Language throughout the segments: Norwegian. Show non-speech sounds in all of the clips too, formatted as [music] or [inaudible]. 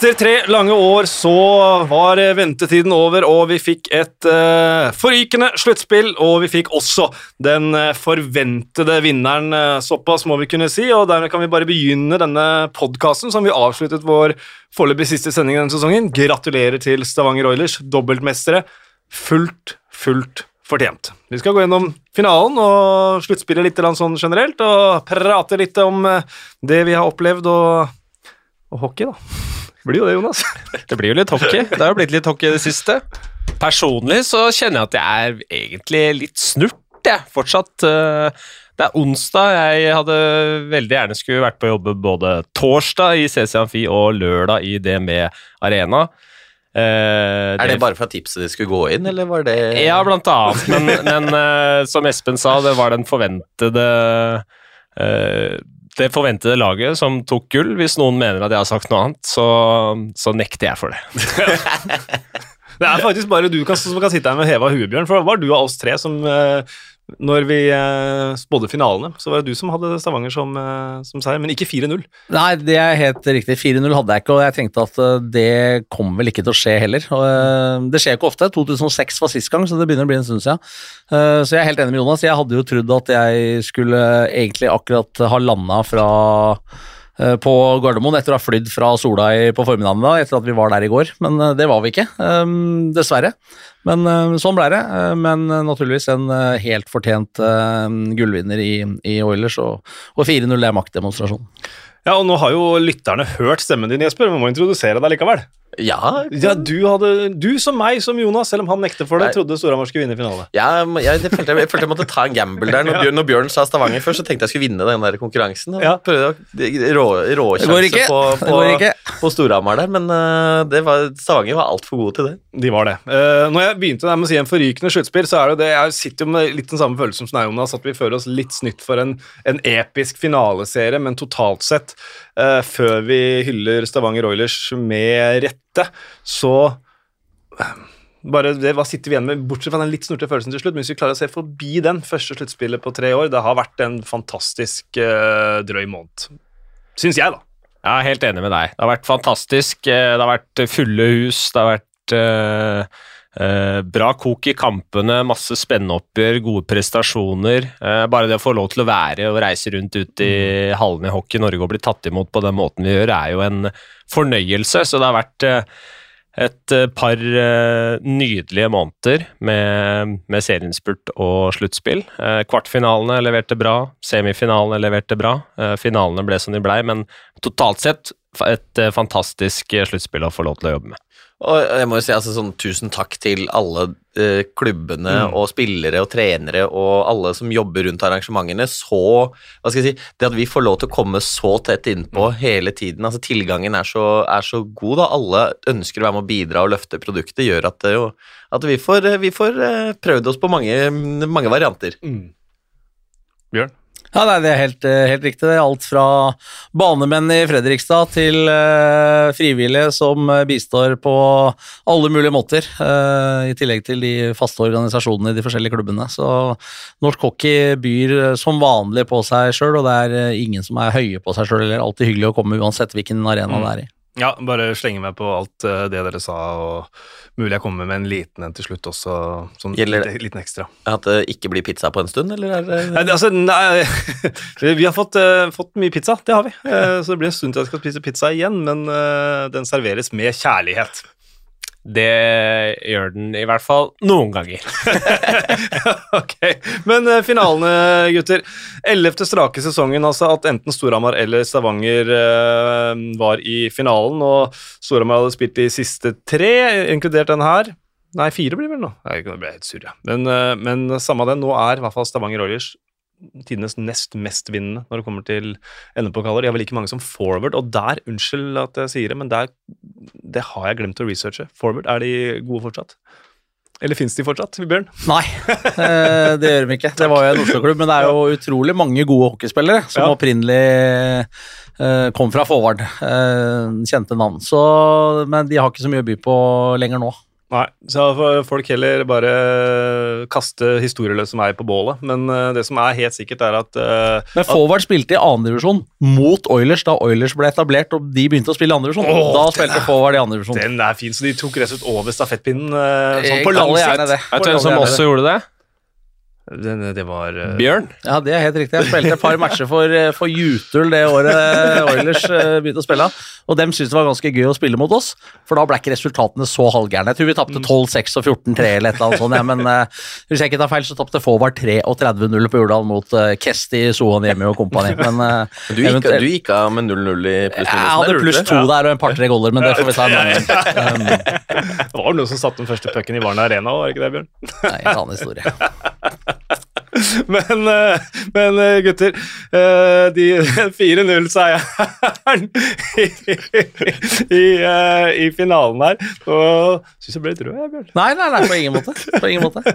Etter tre lange år så var ventetiden over, og vi fikk et uh, forrykende sluttspill. Og vi fikk også den uh, forventede vinneren, uh, såpass må vi kunne si. Og dermed kan vi bare begynne denne podkasten som vi avsluttet vår foreløpig siste sending denne sesongen. Gratulerer til Stavanger Oilers, dobbeltmestere. Fullt, fullt fortjent. Vi skal gå gjennom finalen og sluttspillet litt sånn generelt, og prate litt om det vi har opplevd, og, og hockey, da. Det blir jo det, Jonas. [laughs] Det blir jo litt hockey. Det har jo blitt litt hockey i det siste. Personlig så kjenner jeg at jeg er egentlig litt snurt, jeg. Fortsatt. Eh, det er onsdag. Jeg hadde veldig gjerne skulle vært på jobb både torsdag i CC Amfi og lørdag i DNB Arena. Uh, er det, det bare for at tipset de skulle gå inn, eller var det Ja, blant annet. Men, men uh, som Espen sa, det var den forventede uh, det forventede laget som tok gull. Hvis noen mener at jeg har sagt noe annet, så, så nekter jeg for det. [laughs] det er faktisk bare du som kan sitte her med heva huebjørn, For det var du av oss tre som uh, når vi eh, spådde finalene, så var det du som hadde Stavanger som, eh, som seier, men ikke 4-0. Nei, det er helt riktig. 4-0 hadde jeg ikke, og jeg tenkte at eh, det kommer vel ikke til å skje heller. Og, eh, det skjer ikke ofte. 2006 var sist gang, så det begynner å bli en stund siden. Eh, så jeg er helt enig med Jonas. Jeg hadde jo trodd at jeg skulle egentlig akkurat ha landa fra Eh, på Gardermoen etter å ha flydd fra Sola på formiddagen da, etter at vi var der i går. Men eh, det var vi ikke, ehm, dessverre. Men eh, sånn ble det. Men naturligvis en helt fortjent gullvinner i, i Oilers, og, og 4-0 er maktdemonstrasjon. Ja, og nå har jo lytterne hørt stemmen din, Jesper. Vi må introdusere deg likevel. Ja, ja du, hadde, du, som meg, som Jonas, selv om han nekter for det, trodde Storhamar skulle vinne finalen. Ja, jeg, jeg, følte, jeg, følte, jeg måtte ta en gamble der. Når, [laughs] Bjørn, når Bjørn sa Stavanger først, så tenkte jeg skulle vinne den der konkurransen. Ja. Prøvde å rå, råsjanse på, på, på Storhamar der, men uh, var, Stavanger var altfor gode til det. De var det. Uh, når jeg begynte med å si en forrykende sluttspill, så er det det Jeg sitter jo med litt den samme følelsen som deg, Jonas, at vi føler oss litt snytt for en, en episk finaleserie, men totalt sett uh, før vi hyller Stavanger Oilers med rette, så uh, bare det, Hva sitter vi igjen med, bortsett fra den litt snurte følelsen til slutt? Men hvis vi klarer å se forbi den første sluttspillet på tre år, det har vært en fantastisk uh, drøy måned. Syns jeg, da. Jeg er helt enig med deg. Det har vært fantastisk. Det har vært fulle hus. Det har vært uh, Eh, bra kok i kampene, masse spenneoppgjør, gode prestasjoner. Eh, bare det å få lov til å være og reise rundt ut i mm. hallene i hockey Norge og bli tatt imot på den måten vi gjør, er jo en fornøyelse. Så det har vært eh, et par nydelige måneder med, med serieinnspurt og sluttspill. Kvartfinalene leverte bra, semifinalene leverte bra. Finalene ble som de blei, men totalt sett et fantastisk sluttspill å få lov til å jobbe med. Og jeg må jo si altså, sånn, Tusen takk til alle eh, klubbene mm. og spillere og trenere og alle som jobber rundt arrangementene. Så hva skal jeg si, Det at vi får lov til å komme så tett innpå mm. hele tiden altså Tilgangen er så, er så, god. da, Alle ønsker å være med å bidra og løfte produktet. Gjør at, jo, at vi, får, vi får eh, prøvd oss på mange, mange varianter. Mm. Bjørn? Ja, nei, Det er helt, eh, helt, riktig. Det er alt fra banemenn i Fredrikstad til uh, frivillige som eh, bistår på alle mulige måter. Uh, I tillegg til de faste organisasjonene i de forskjellige klubbene. Så norsk hockey byr som vanlig på seg sjøl, og det er ingen som er høye på seg sjøl. Det er alltid hyggelig å komme uansett hvilken arena mm. det er i. Ja, bare slenge meg på alt det dere sa, og mulig jeg kommer med en liten en til slutt også. Sånn Gjelder det liten ekstra. At det ikke blir pizza på en stund, eller er det Nei, altså, nei [laughs] Vi har fått, uh, fått, mye pizza, det har vi. Uh, så det blir en stund til jeg skal spise pizza igjen, men den serveres med kjærlighet. Det gjør den i hvert fall noen ganger. [laughs] ok, Men uh, finalene, gutter. Ellevte strake sesongen, altså at enten Storhamar eller Stavanger uh, var i finalen. Og Storhamar hadde spilt de siste tre, inkludert den her. Nei, fire blir vel nå. Jeg ble helt surr, ja. Men, uh, men samme det, nå er i hvert fall Stavanger Oilers tidenes nest mestvinnende når det kommer til endepokaler. De har vel like mange som forward, og der, unnskyld at jeg sier det, men der, det har jeg glemt å researche. Forward, er de gode fortsatt? Eller fins de fortsatt, Bjørn? Nei, [laughs] eh, det gjør de ikke. Det var jo en Oslo-klubb, men det er jo utrolig mange gode hockeyspillere som ja. opprinnelig eh, kom fra forward. Eh, kjente navn. Så, men de har ikke så mye å by på lenger nå. Nei, så får folk heller bare kaste historieløse meg på bålet. Men eh, det som er helt sikkert, er at uh, Men Forward spilte i andredivisjon mot Oilers da Oilers ble etablert og de begynte å spille i andredivisjon. Da spilte er- Forward i andredivisjon. den er fin, så de tok rett og slett over stafettpinnen Uh, sånn Jeg på lang sikt. det. Vet du hvem som også gjorde det? Den, det var uh... Bjørn. Ja, det er helt riktig. Jeg spilte et par matcher for, eh, for Jutul det året Oilers eh, begynte å spille. Og dem syntes det var ganske gøy å spille mot oss, for da ble ikke resultatene så halvgærne. Jeg tror vi tapte 12-6 og 14-3 eller et eller annet sånt, ja, men uh, hvis jeg ikke tar feil, så tapte Fåvard 33-0 på Jordal mot uh, Kesti, Sohan hjemme og kompani. Men uh, Du gikk, du gikk av med 0-0 i pluss jeg hadde pluss to der og en par-tre goller, men det får vi ta en annen gang. [laughs] Um, Det var noen som satte den første pucken i Varna Arena, var det ikke det, Bjørn? Nei, en annen historie. [laughs] Men, eh, men eh, gutter, eh, de [laughs] 4-0-seieren i, i, i finalen her Og syns jeg ble litt rød, jeg, Bjørn. Nei, nei, nei, på ingen måte. På ingen måte. [laughs]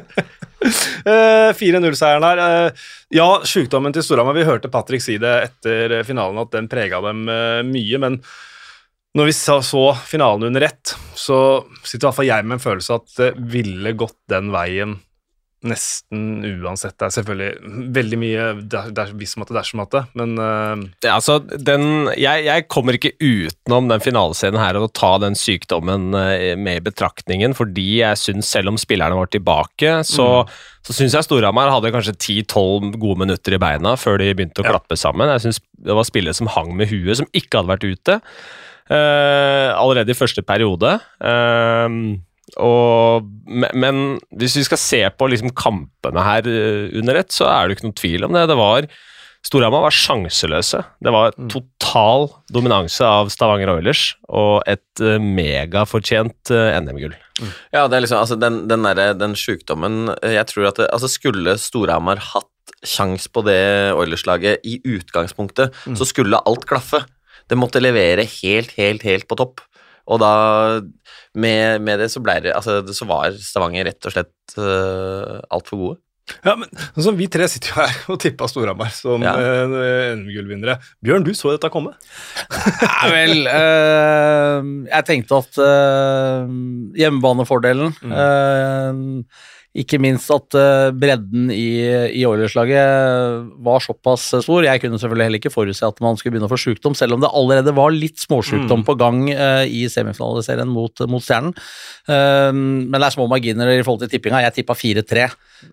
Eh, 4-0-seieren her. ja, sykdommen til Storhamar. Vi hørte Patrick si det etter finalen, at den prega dem mye. Men når vi så finalen under ett, så sitter i hvert fall jeg med en følelse at det ville gått den veien nesten uansett. Det er selvfølgelig veldig mye der, der, hvis måtte, dersom-måte, men uh... Ja, altså, den, jeg, jeg kommer ikke utenom den finalescenen her og ta den sykdommen eh, med i betraktningen, fordi jeg syns selv om spillerne var tilbake, så, så syns jeg Storhamar hadde kanskje 10-12 gode minutter i beina før de begynte å Ja. klappe sammen. Jeg syns det var spillere som hang med huet, som ikke hadde vært ute. Uh, allerede i første periode. Eh, og, men, hvis vi skal se på liksom kampene her eh, under ett, så er det ikke noen tvil om det. Det var Storhamar var sjanseløse. Det var total dominanse av Stavanger Oilers og et eh, megafortjent eh, NM-gull. Ja, det er liksom, altså den, den, der, den sykdommen eh, Jeg tror at det, altså Skulle Storhamar hatt sjans på det Oilers-laget i utgangspunktet, så skulle alt klaffe. Det måtte levere helt, helt, helt på topp. Og da, med, med det, så ble det Altså, så var Stavanger rett og slett uh, altfor gode. ja, men som Vi tre sitter jo her og tippa Storhamar som Ja. uh, NM-gullvinnere. Bjørn, du så dette komme? Nei vel uh, Jeg tenkte at uh, hjemmebanefordelen eh, Ikke minst at eh, bredden i, i Oilers-laget var såpass stor. Jeg kunne selvfølgelig heller ikke forutse at man skulle begynne å få sjukdom, selv om det allerede var litt småsjukdom på gang uh, i semifinaliserien mot, mot Stjernen. Um, men det er små marginer i forhold til tippinga. Jeg tippa 4-3.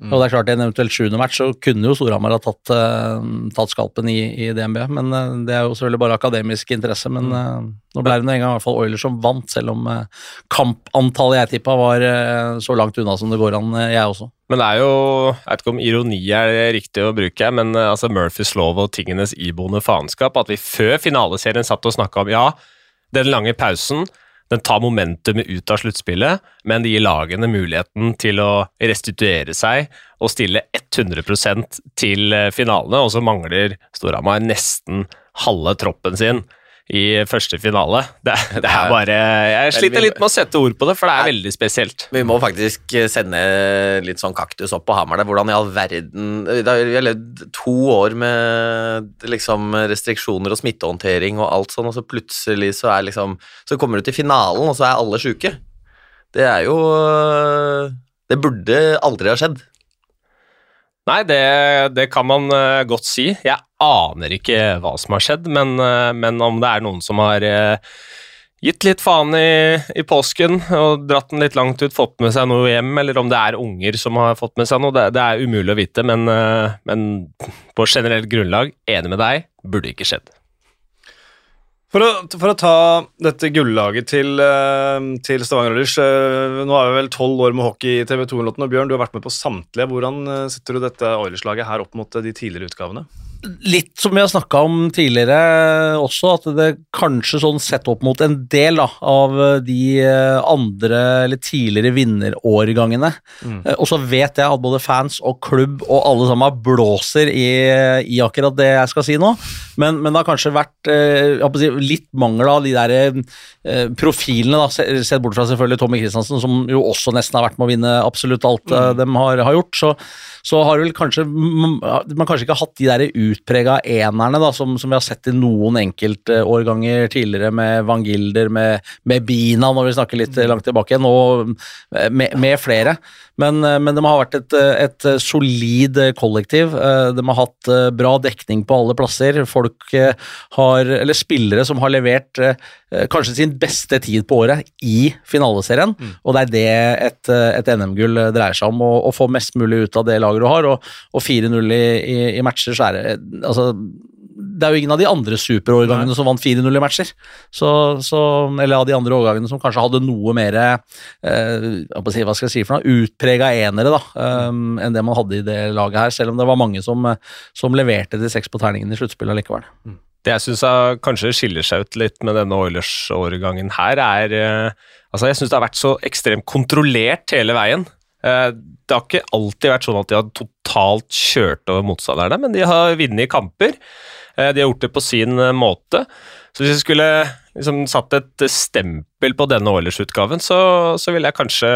Og det er klart I en eventuelt sjuende match så kunne jo Storhamar ha tatt, uh, tatt skalpen i, i DNB, men uh, det er jo selvfølgelig bare akademisk interesse. Men eh, nå ble det en gang i hvert fall Oilers som vant, selv om eh, kampantallet jeg tippa var eh, så langt unna som det går an, eh, jeg også. Men det er jo Jeg vet ikke om ironi er det riktig å bruke, men altså Murphys lov og tingenes iboende faenskap, at vi før finaleserien satt og snakka om ja, den lange pausen den tar momentumet ut av sluttspillet, men det gir lagene muligheten til å restituere seg og stille 100 til finalene, og så mangler Storhamar nesten halve troppen sin i første finale. Det, det er bare Jeg sliter litt med å sette ord på det, for det er veldig spesielt. Vi må faktisk eh, sende litt sånn kaktus opp på Hamar der. Hvordan i all verden har- Vi har levd to år med liksom restriksjoner og smittehåndtering og alt sånn, og så plutselig så er liksom Så kommer du til finalen, og så er alle sjuke. Det er jo øh, Det burde aldri ha skjedd. Nei, det, det kan man eh, godt si. Jeg aner ikke hva som har skjedd, men, eh, men om det er noen som har eh, gitt litt faen i, i påsken og dratt den litt langt ut, fått med seg noe hjem, eller om det er unger som har fått med seg noe, det, det er umulig å vite, men, men på generelt grunnlag, enig med deg, burde ikke skjedd. For å, for å ta dette gullaget til, eh, til Stavanger Oilers eh, Nå er vi vel tolv år med hockey i TV 2-låten, og Bjørn, du har vært med på samtlige. Hvordan eh, setter du dette Oilers-laget her opp mot de tidligere utgavene? Litt som vi har snakka om tidligere også, at det kanskje sånn sett opp mot en del da, av de eh, andre eller tidligere vinnerårgangene. Mm. Eh, Og så vet jeg at både fans og klubb og alle sammen blåser i, i akkurat det jeg skal si nå. Men, men det har kanskje vært eh, si, litt mangel av de der profilene, da, sett bort fra selvfølgelig Tommy Kristiansen, som jo også nesten har vært med å vinne absolutt alt mm. de har, har gjort. Så, så har vel kanskje man kanskje ikke hatt de der utprega enerne da, som, som vi har sett i noen enkeltårganger tidligere, med Van Gilder, med, med Bina, når vi snakker litt langt tilbake nå og med, med flere. Men, eh, men de har vært et, eh, et solid eh, kollektiv. Eh, De har hatt bra dekning på alle plasser. Folk har, eller spillere som har levert kanskje sin beste tid på året i finaleserien, og det er det et, et NM-gull dreier seg om, å få mest mulig ut av det laget du har, og, og 4-0 i, i, i matcher, så er det altså, det er jo ingen av de andre superårgangene som vant 4-0 i matcher. Så, så, eller av de andre årgangene som kanskje hadde noe mer eh, si, hva skal jeg si for noe, utprega enere da, um, enn det man hadde i det laget her, selv om det var mange som, som leverte de seks på terningen i sluttspillet likevel. Det jeg syns kanskje skiller seg ut litt med denne Oilers-årgangen her, er eh, Altså, jeg syns det har vært så ekstremt kontrollert hele veien. Eh, det har ikke alltid vært sånn at de har totalt kjørt over motstanderne, men de har vunnet kamper. Eh, de har gjort det på sin eh, måte. Så hvis jeg skulle liksom satt et stempel på denne Oilers-utgaven, så, så ville jeg kanskje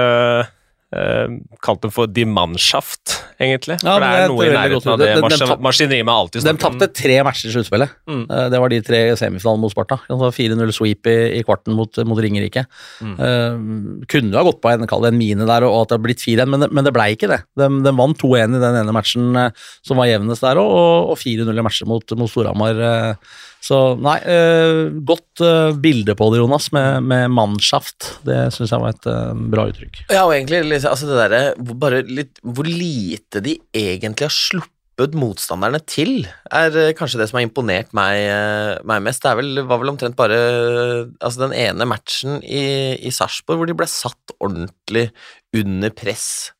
kalt dem for Die Mannschaft, egentlig. Ja, for det er noe i nærheten av det den maskineriet vi alltid De snakker om. tapte tre matcher i sluttspillet. Mm. Eh, Det var de tre semifinalene mot Sparta. Altså 4-0 sweep i, i kvarten mot, mot Ringerike. Eh, kunne jo ha gått på en, en mine der, og at det har blitt 4-1, men, men det blei ikke det. De, de vant 2-1 i den ene matchen eh, som var jevnest der òg, og, og 4-0 i matcher mot, mot Storhamar. eh. Så nei, eh, godt eh, bilde på det, Jonas, med, med mannschaft. Det syns jeg var et eh, bra uttrykk. Ja, og egentlig altså det derre bare litt- hvor lite de egentlig har sluppet motstanderne til, er kanskje det som har imponert meg, meg mest. Det vel, var vel omtrent bare altså den ene matchen i, i Sarpsborg hvor de ble satt ordentlig under press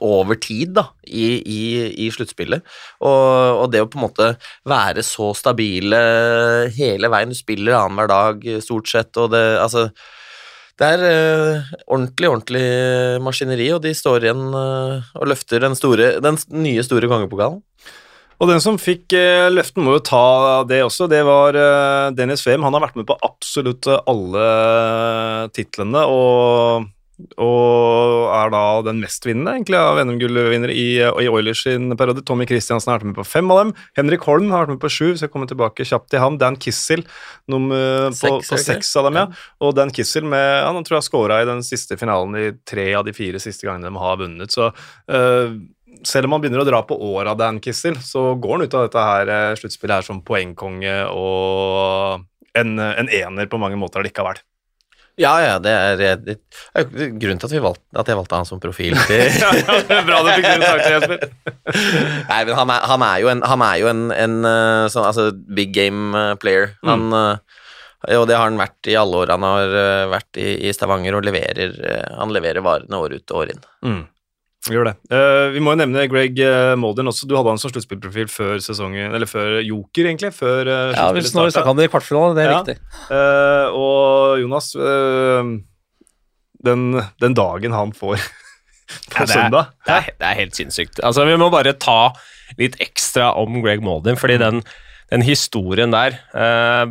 over tid da, i, i, i sluttspillet. Og, og det å på en måte være så stabile hele veien, du spiller annenhver dag stort sett, og det altså det er uh, ordentlig, ordentlig maskineri, og de står igjen uh, og løfter den, store, den nye, store kongepokalen. Og den som fikk eh, løften, må jo ta det også. Det var Dennis Fehm. Han har vært med på absolutt alle titlene, og, og er da den mestvinnende egentlig av NM-gullvinnere i, i Oilers sin periode. Tommy Christiansen har vært med på fem av dem. Henrik Holm har vært med på sju, så jeg kommer tilbake kjapt til han. Dan Kissel nummer, på, Seks, på seks av dem, ja. Og Dan Kissel med, han tror jeg har scora i den siste finalen i tre av de fire siste gangene de har vunnet. Så uh, selv om han begynner å dra på åra, Dan Kissel, så går han ut av dette her eh, sluttspillet her som poengkonge og en, en ener på mange måter likevel. Ja, ja, det er, det er grunnen til at, vi valgte, at jeg valgte han som profil. [laughs] [laughs] til Bra du fikk det sagt, Jesper. [laughs] Nei, men han er, han er jo en, han er jo en, en eh, sånn, altså, big game eh, player. Han, mm. og det har han vært i alle år han har eh, vært i, i Stavanger, og leverer, eh, han leverer varene år ut og år inn. Mm. Vi gjør det. Uh, vi må jo nevne Greg uh, Molden også. Du hadde han som sluttspillprofil før sesongen, eller før Joker, egentlig. Før uh, Ja, vi snakka om det i kvartfinale, det er Ja. riktig. Uh, og Jonas, eh, den, den dagen han får [laughs] på Ja, det er- søndag Det er, det er helt sinnssykt. Altså, vi må bare ta litt ekstra om Greg Molden, fordi den, den historien der eh,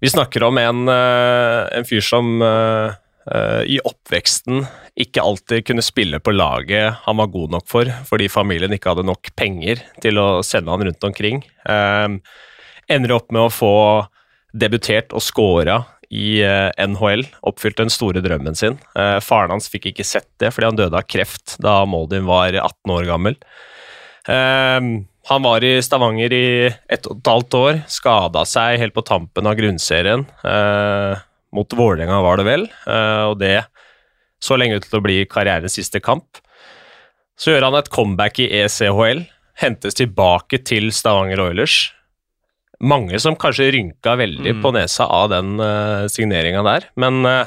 Vi snakker om en, eh, en fyr som eh, eh, i oppveksten ikke alltid kunne spille på laget han var god nok for, fordi familien ikke hadde nok penger til å sende han rundt omkring. Eh, ender opp med å få debutert og scora i eh, NHL, oppfylt den store drømmen sin. Eh, faren hans fikk ikke sett det fordi han døde av kreft da Moldin var 18 år gammel. Eh, han var i Stavanger i ett og et halvt år, skada seg helt på tampen av grunnserien. Eh, mot Vålerenga var det vel, eh, og det så lenge ut til å bli karrierens siste kamp. Så gjør han et comeback i ECHL, hentes tilbake til Stavanger Oilers mange som kanskje rynka veldig Mm. på nesa av den uh, signeringa der. Men uh,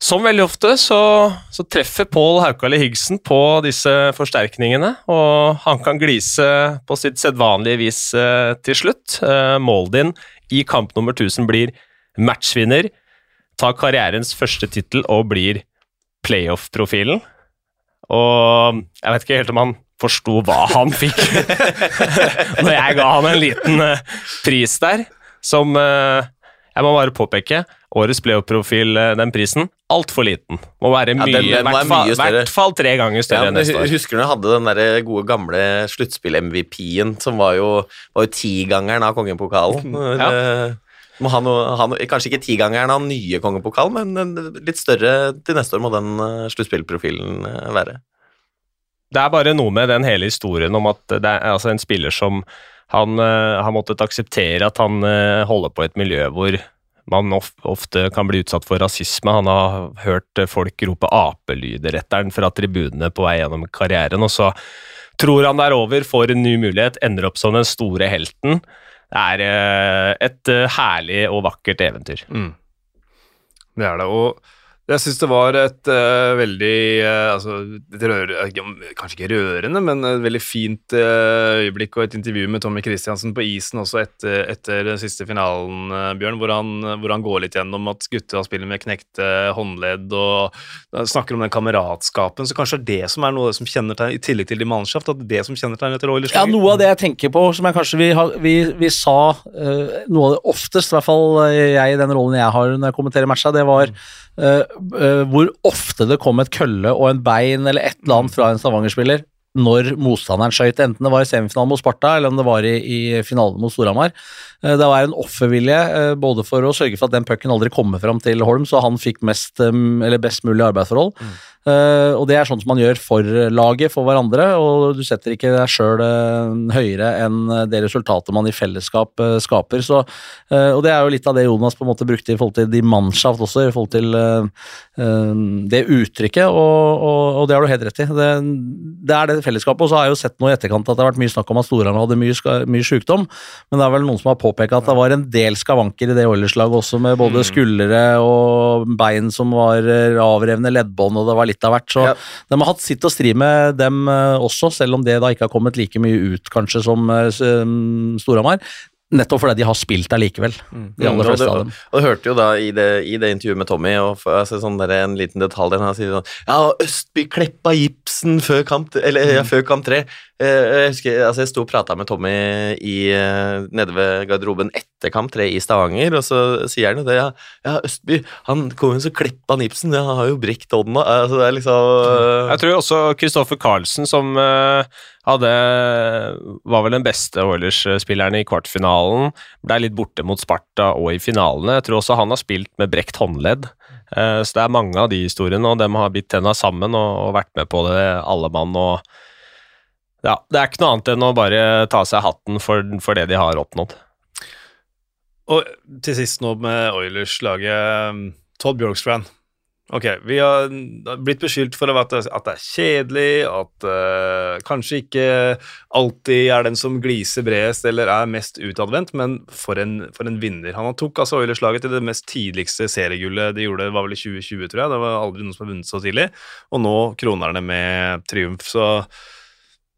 som veldig ofte så, så treffer Pål Haukali Higsen på disse forsterkningene, og han kan glise på sitt sedvanlige vis uh, til slutt. Uh, Moldin i kamp nummer 1000 blir matchvinner, tar karrierens første tittel og blir playoff-profilen. Og jeg vet ikke helt om han forsto hva han fikk [laughs] når jeg ga han en liten eh, pris der, som eh, Jeg må bare påpeke, årets playoff-profil, eh, den prisen, altfor liten. Må være Ja, mye, i var hvert hvert fall tre ganger Ja, større enn neste år. Husker du hadde den der gode gamle sluttspill-MVP-en, som var jo, var jo tigangeren av kongepokalen? Ja. Må ha noe, ha noe, kanskje ikke tigangeren av nye kongepokal, men litt større til neste år må den eh, sluttspillprofilen eh, være. Det er bare noe med den hele historien om at det er altså en spiller som han eh, har måttet akseptere at han holder på i et miljø hvor man ofte kan bli utsatt for rasisme. Han har hørt folk rope apelyder etter han fra tribunene på vei gjennom karrieren, og så tror han det er over, får en ny mulighet, ender opp som den store helten. Det er eh, et eh, herlig og vakkert eventyr. Mm. Det er det. Og jeg syns det var et uh, veldig uh, altså, et rør, eh, Kanskje ikke rørende, men et veldig fint uh, øyeblikk og et intervju med Tommy Christiansen på isen også etter, etter den siste finalen, Bjørn, hvor han, hvor han går litt gjennom at gutta spiller med knekte håndledd og snakker om den kameratskapen. Så kanskje det er det som er noe som kjennetegner, i tillegg til de mannschaft, at det det som kjennetegner etter Oilers? Ja, noe av det jeg tenker på, som jeg kanskje vi, har, vi, vi sa noe av det oftest, i hvert fall jeg i den rollen jeg har når jeg kommenterer matcha, det var hvor ofte det kom et kølle og en bein eller et eller annet fra en Stavanger-spiller når motstanderen skøyt, enten det var i semifinalen mot Sparta eller om det var i, i finalen mot Storhamar. Eh, Det var en offervilje eh, både for å sørge for at den pucken aldri kommer fram til Holm, så han fikk mest, eh, best mulig arbeidsforhold. Eh, og det er som man gjør for laget, for hverandre, og du setter ikke deg sjøl høyere enn det resultatet man i fellesskap eh, skaper. Så, eh, og det er jo litt av det Jonas på en måte brukte i forhold til de mannschaft også, i forhold til eh, eh, det uttrykket, og, og, og det har du helt rett i. Det, det er det fellesskapet, og så har jeg jo sett noe i etterkant at det har vært mye snakk om at Storhamar hadde mye, ska- mye sykdom, men det er vel noen som har påpekt at det var en del skavanker i det Oilers-laget også, med både skuldre og bein som var eh, avrevne leddbånd, og det var litt av hvert. Så Ja. de har hatt sitt å stri med dem eh, også, selv om det da ikke har kommet like mye ut kanskje som eh, um, Storhamar. Nettopp fordi de har spilt allikevel, de aller Mm, og fleste du, av dem. Og du hørte jo da i det, i det intervjuet med Tommy og for, altså, sånn der, en liten detalj der han sier sånn Ja, Østby kleppa gipsen før kamp Eller Mm. ja, før kamp tre. Eh, jeg husker, altså jeg sto og prata med Tommy i, eh, nede ved garderoben etter kamp tre i Stavanger, og så sier han jo det. Ja, ja Østby, han kom jo så kleppa han gipsen. Ja, han har jo brekt hånda. Altså, det er liksom Jeg tror også Kristoffer Carlsen, som eh, hadde var vel den beste Oilers-spilleren i kvartfinalen. Ble litt borte mot Sparta og i finalene. Jeg tror også han har spilt med brekt håndledd. Eh, Så det er mange av de historiene, og dem har bitt tenna sammen og, vært med på det, alle mann. og ja, Det er ikke noe annet enn å bare ta seg hatten for, for det de har oppnådd. Og til sist nå med Oilers-laget um, Todd Bjorkstrand. Ok, vi har blitt beskyldt for at det, er kjedelig, at uh, kanskje ikke alltid er den som gliser bredest eller er mest utadvendt, men for en, for en vinner. Han tok altså Oilers-laget til det mest tidligste seriegullet de gjorde, det var vel i 2020, tror jeg. Det var aldri noen som har vunnet så tidlig. Og nå kroner det med triumf, så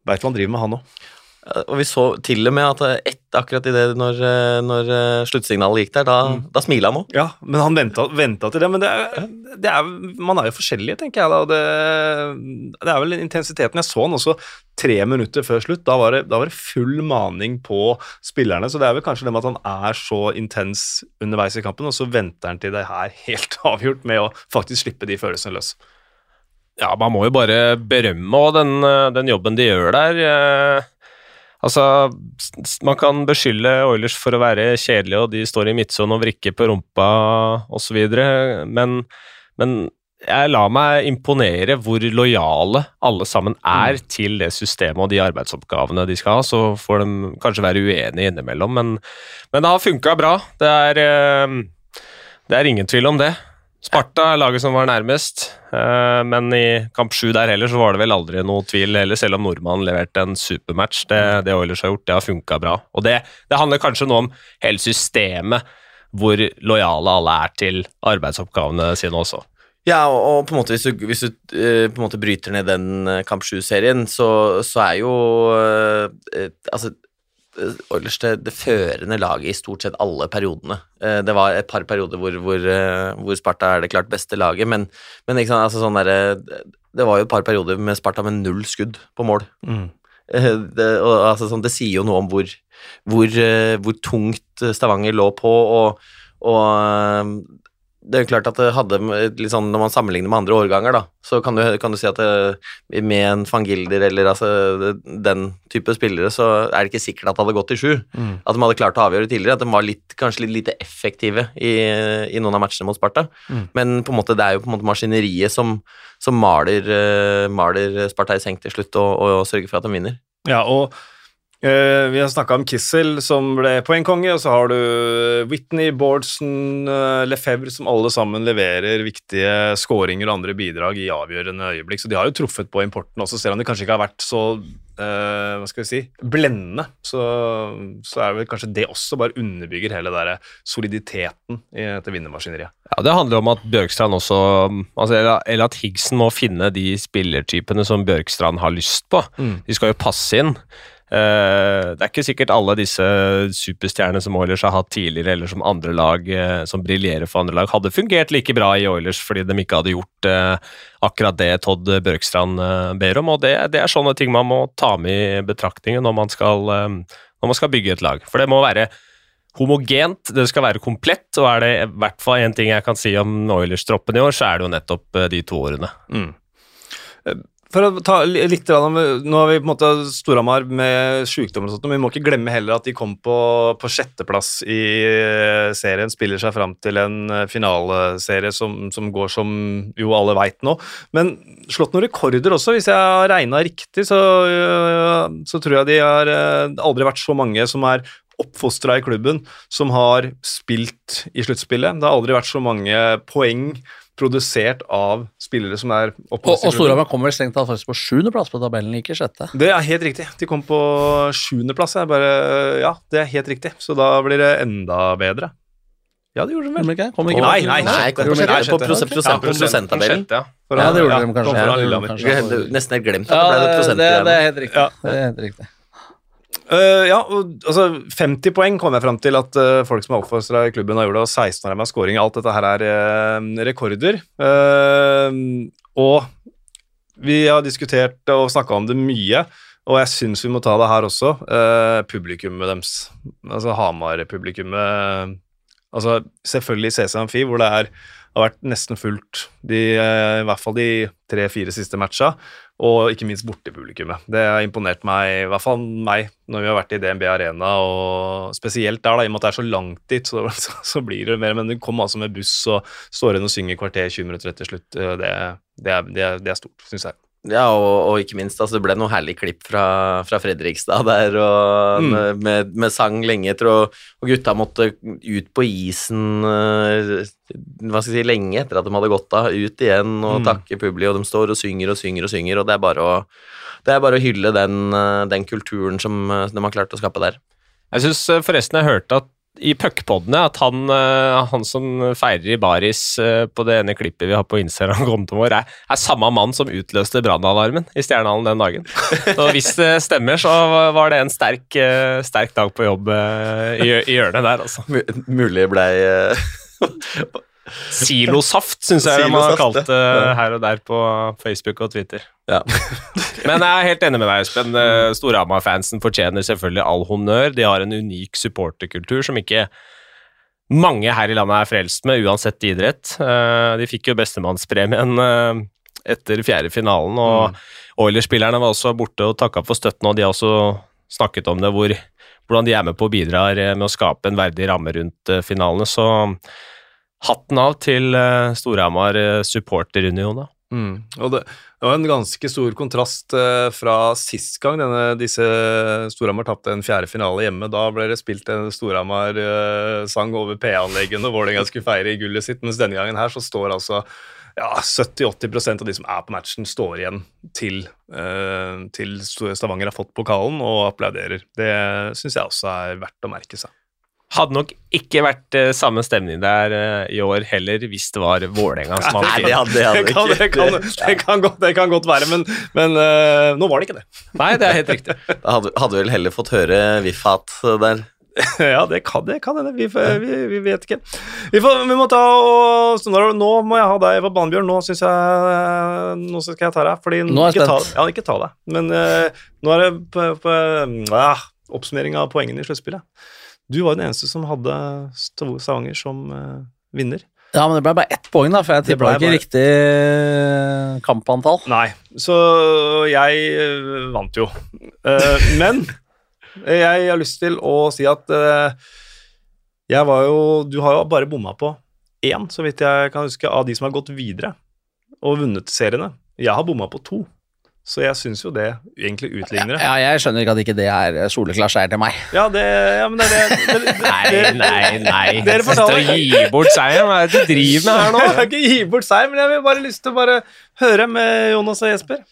veit hva han driver med, han òg. Og vi så til og med at ett, akkurat i det når, eh, når eh, sluttsignalet gikk der, da, Mm. da smilte han òg. Ja, men han venta, venta til det. Men det er, det er, man er jo forskjellige, tenker jeg. da. Det, det er vel intensiteten. Jeg så han også tre minutter før slutt. Da var, det, da var det full maning på spillerne. Så det er vel kanskje det med at han er så intens underveis i kampen, og så venter han til det her helt [laughs] avgjort med å faktisk slippe de følelsene løs. Ja, man må jo bare berømme den, eh, den jobben de gjør der. Altså, Man kan beskylde Oilers for å være kjedelige, og de står i midtsonen og vrikker på rumpa osv., men, men jeg lar meg imponere hvor lojale alle sammen er til det systemet og de arbeidsoppgavene de skal ha. Så får de kanskje være uenige innimellom, men, men det har funka bra. Det er, eh, det er ingen tvil om det. Sparta er laget som var nærmest, eh, men i kamp sju der heller så var det vel aldri noe tvil heller, selv om nordmannen leverte en supermatch. Det, det Oilers har gjort, det har funka bra. Og det, det handler kanskje nå om hele systemet, hvor lojale alle er til arbeidsoppgavene sine også. Ja, og, på en måte hvis du, hvis du eh, på en måte bryter ned den eh, Kamp 7-serien, så, så er jo Altså, Oilers det, det førende laget i stort sett alle periodene. Eh, Det var et par perioder hvor, hvor, eh, hvor Sparta er det klart beste laget, men, men sant, altså sånn der, Det var jo et par perioder med Sparta med null skudd på mål. Mm. Eh, Det, og, altså, sånn, det sier jo noe om hvor, hvor, eh, hvor tungt Stavanger lå på, og, og eh, det er jo klart at det hadde sånn, Når man sammenligner med andre årganger, da, så kan du, kan du si at det, med en van Gilder eller altså, den type spillere, så er det ikke sikkert at det hadde gått til sju. Mm. At de hadde klart å avgjøre tidligere. At de var litt, kanskje litt lite effektive i, i noen av matchene mot Sparta. Mm. Men på en måte, det er jo på en måte maskineriet som, som maler, eh, maler Sparta i seng til slutt, og, og sørger for at de vinner. Ja, og eh, vi har snakka om Kissel, som ble poengkonge, og så har du Whitney, Bårdsen, uh, Lefebvre, som alle sammen leverer viktige skåringer og andre bidrag i avgjørende øyeblikk. Så de har jo truffet på importen også, selv om det kanskje ikke har vært så uh, hva skal vi si, blendende. Så, så er vel kanskje det også bare underbygger hele der soliditeten i dette vinnermaskineriet. Ja, Det handler om at Bjørkstrand også altså, eller, eller at Higsen må finne de spillertypene som Bjørkstrand har lyst på. Mm. De skal jo passe inn. Eh, det er ikke sikkert alle disse superstjernene som Oilers har hatt tidligere, eller som andre lag eh, som briljerer for andre lag, hadde fungert like bra i Oilers fordi de ikke hadde gjort eh, akkurat det Todd Bjørkstrand eh, ber om. og det, det er sånne ting man må ta med i betraktningen når man skal, når man skal bygge et lag. For det må være homogent, det skal være komplett, og er det i hvert fall én ting jeg kan si om Oilers-troppen i år, så er det jo nettopp de to årene. Mm. Eh, For å ta litt Nå har vi på en måte Storhamar med sykdommer og sånt, men vi må ikke glemme heller at de kom på, på sjetteplass i eh, serien, spiller seg fram til en eh, finaleserie som, som går som jo alle veit nå. Men slått noen rekorder også, hvis jeg har regna riktig, så, øh, så tror jeg de har aldri vært så mange som er oppfostra i klubben, som har spilt i sluttspillet. Det har aldri vært så mange poeng produsert av spillere som er Og, oppfostra og. Storhamar kommer vel strengt tatt faktisk på sjuendeplass på tabellen, ikke sjette. Det er helt riktig. De kom på sjuendeplass. Ja, det er helt riktig. Så da blir det enda bedre. Ja, det gjorde de vel. Kommer ikke? Kom ikke Nei, nei, Nei, kom på, Nei, sjette, på Ja, prosenttabellen. Ja. Ja, det gjorde de kanskje. Ja, Nesten helt glemt at Ja, det ble prosent. det, det er helt riktig. Eh, ja, altså 50 poeng kom jeg fram til at uh, folk som er oppfostra i klubben har gjort det, og 16 av dem har scoring. Alt dette her er uh, rekorder. Og vi har diskutert og snakka om det mye, og jeg syns vi må ta det her også. Uh, publikummet deres. Altså Hamar-publikummet. Altså selvfølgelig CC Amfi, hvor det er, har vært nesten fullt de, eh, i hvert fall de tre-fire siste matcha og ikke minst bortepublikummet. Det har imponert meg, i hvert fall meg, når vi har vært i DNB Arena, og spesielt der, da, i og med at det er så langt dit, [laughs] så, så, blir det mer. Men du kommer altså med buss og står igjen og synger kvarter 20 minutter etter slutt. eh, Det, det, er, det, er, det er stort, syns jeg. Ja, og, og ikke minst, altså, det ble noe herlig klipp fra, fra Fredrikstad der, og Mm. med, med, sang lenge etter, og, og gutta måtte ut på isen eh, hva skal jeg si, lenge etter at de hadde gått av, ut igjen og Mm. takke publi, og de står og synger og synger og synger, og det er bare å, det er bare å hylle den, eh, den kulturen som eh, de har klart å skape der. Jeg syns forresten jeg hørte at i puckpodene at han, eh, han som feirer i baris eh, på det ene klippet vi har på Instagram-kontoen vår, er, er samme mann som utløste brannalarmen i Stjernehallen den dagen. Så hvis det stemmer, så var det en sterk, eh, sterk dag på jobb i, i hjørnet der, altså. M Mulig blei Silosaft, syns jeg de har kalt det her og der på Facebook og Twitter. Ja. [laughs] Men jeg er helt enig med deg, Espen. Eh, Storhamar-fansen fortjener selvfølgelig all honnør. De har en unik supporterkultur som ikke mange her i landet er frelst med, uansett idrett. Eh, De fikk jo bestemannspremien eh, etter fjerde finalen, og Oilers-spillerne var også borte og takka for støtten, og de har også snakket om det, hvor, hvordan de er med på å bidra med å skape en verdig ramme rundt finalene. Så hatten av til eh, Storhamar eh, supporterunion, da. Mm. Og det, det var en ganske stor kontrast eh, fra sist gang denne, disse Storhamar tapte en fjerde finale hjemme. Da ble det spilt en Storhamar-sang over P-anleggene, og Vålerenga skulle feire gullet sitt, mens denne gangen her så står altså ja, 70-80 av de som er på matchen, står igjen til, eh, til Stavanger har fått pokalen og applauderer. Det syns jeg også er verdt å merke seg. Hadde nok ikke vært uh, samme stemning der uh, i år heller, hvis det var Vålerenga som Nei, det hadde, det hadde Det kan, det, kan, det, kan godt, det kan godt være, men, men uh, nå var det ikke det. Nei, det er helt riktig. [laughs] Da hadde, hadde vel heller fått høre Viffat der. [laughs] Ja, det kan det kan hende. Vi, vi, vi vet ikke. Vi, får, vi må ta og så nå, nå må jeg ha deg på banen, Bjørn. Nå syns jeg Nå skal jeg ta deg. Fordi, Nå er jeg spent. ta, ja, ikke ta deg. Men nå er det på, på, ah, oppsummering av poengene i sluttspillet. Du var den eneste som hadde Stavanger som eh, vinner. Ja, men det ble bare ett poeng, da, for jeg tippa ikke bare- riktig eh, kampantall. Nei, så jeg eh, vant jo. Men [laughs] jeg har lyst til å si at jeg var jo Du har jo bare bomma på én, så vidt jeg kan huske, av de som har gått videre og vunnet seriene. Jeg har bomma på to, så jeg syns jo det egentlig utligner det. Ja, jeg skjønner ikke at ikke det er soleklart seier til meg. Ja, det, ja men det er det, det, det, Nei, nei, nei. Dere fortalte- og gir bort seieren. Hva er det du driver med her nå? [laughs] Jeg har ikke gi bort seier, men jeg vil bare lyst til å bare høre med Jonas og Jesper.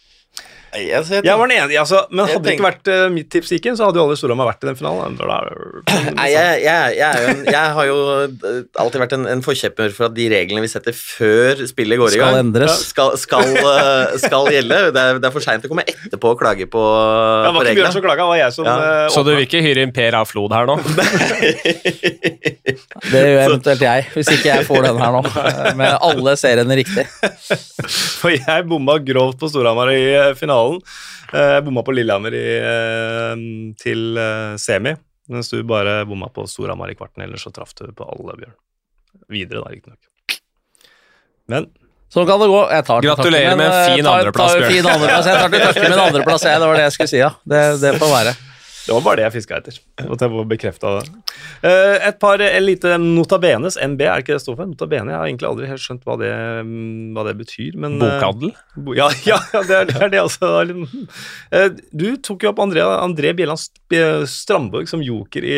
Jeg, jeg Jeg var den enige, altså, men hadde det ikke vært uh, mitt tips gikk inn, så hadde jo alle Storhamar vært i den finalen. Nei, jeg, jeg, jeg, er jo en, jeg har jo eh, alltid vært en, en forkjemper for at de reglene vi setter før spillet går i gang, Skal endres. skal, skal, eh, skal gjelde. Det er, det er for seint å komme etterpå og klage på, Det på Bjørn som reglene. klaga, var jeg som Ja. Så du vil ikke hyre inn Per A. Flod her nå? [laughs] Det gjør eventuelt jeg, hvis ikke jeg får den her nå. [laughs] Med alle seriene riktig. For jeg bomma grovt på Storhamar i eh, finalen. Eh, Jeg bomma på Lillehammer i, eh, til eh, semi, mens du bare bomma på Storhamar i kvarten. Ellers så traff du på alle, Bjørn. Videre, da, riktignok. Men Sånn kan det gå. Jeg tar til Gratulerer med en fin andreplass, Bjørn. Fin andreplass. Jeg tar til takke med en andreplass, jeg. Det var det jeg skulle si, ja. Det, det får være. Det var bare det jeg fiska etter. At jeg var bekrefta det. Eh, Et par eh, lite notabenes. NB, er det ikke det står for? Notabene. Jeg har egentlig aldri helt skjønt hva det, mm, hva det betyr. Men, eh, Bokhandel? Bo- Ja, [laughs] ja, det, er, det er det altså. Du tok jo opp André, André Bjelland St- Strandborg som joker i,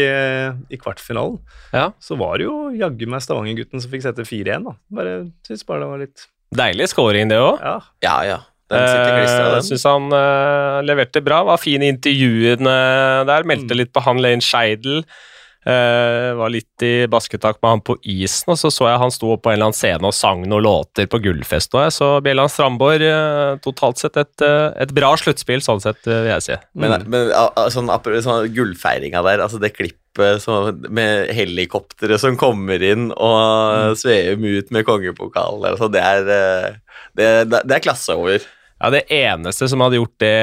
i kvartfinalen. Ja. Så var det jo jaggu meg Stavanger-gutten som fikk sette 4-1, da. Bare synes bare det var litt Deilig scoring, det òg. Ja. Ja, ja. Jeg den. syns han uh, leverte bra. Var fin i intervjuene der. Meldte Mm. litt på han Lane Scheidel. Uh, var litt i basketak med han på isen, og så så jeg han sto på en eller annen scene og sang noen låter på Gullfest. Og jeg så Bjelland Strandborg uh, totalt sett et, uh, et bra sluttspill, sånn sett, eh, vil jeg si. Men, Mm. men sånn, sånn gullfeiringa der, altså det klippet så, med helikopteret som kommer inn og svever ut med kongepokalen, altså det er eh, det, det, det er klasse over. Ja, Det eneste som hadde gjort det,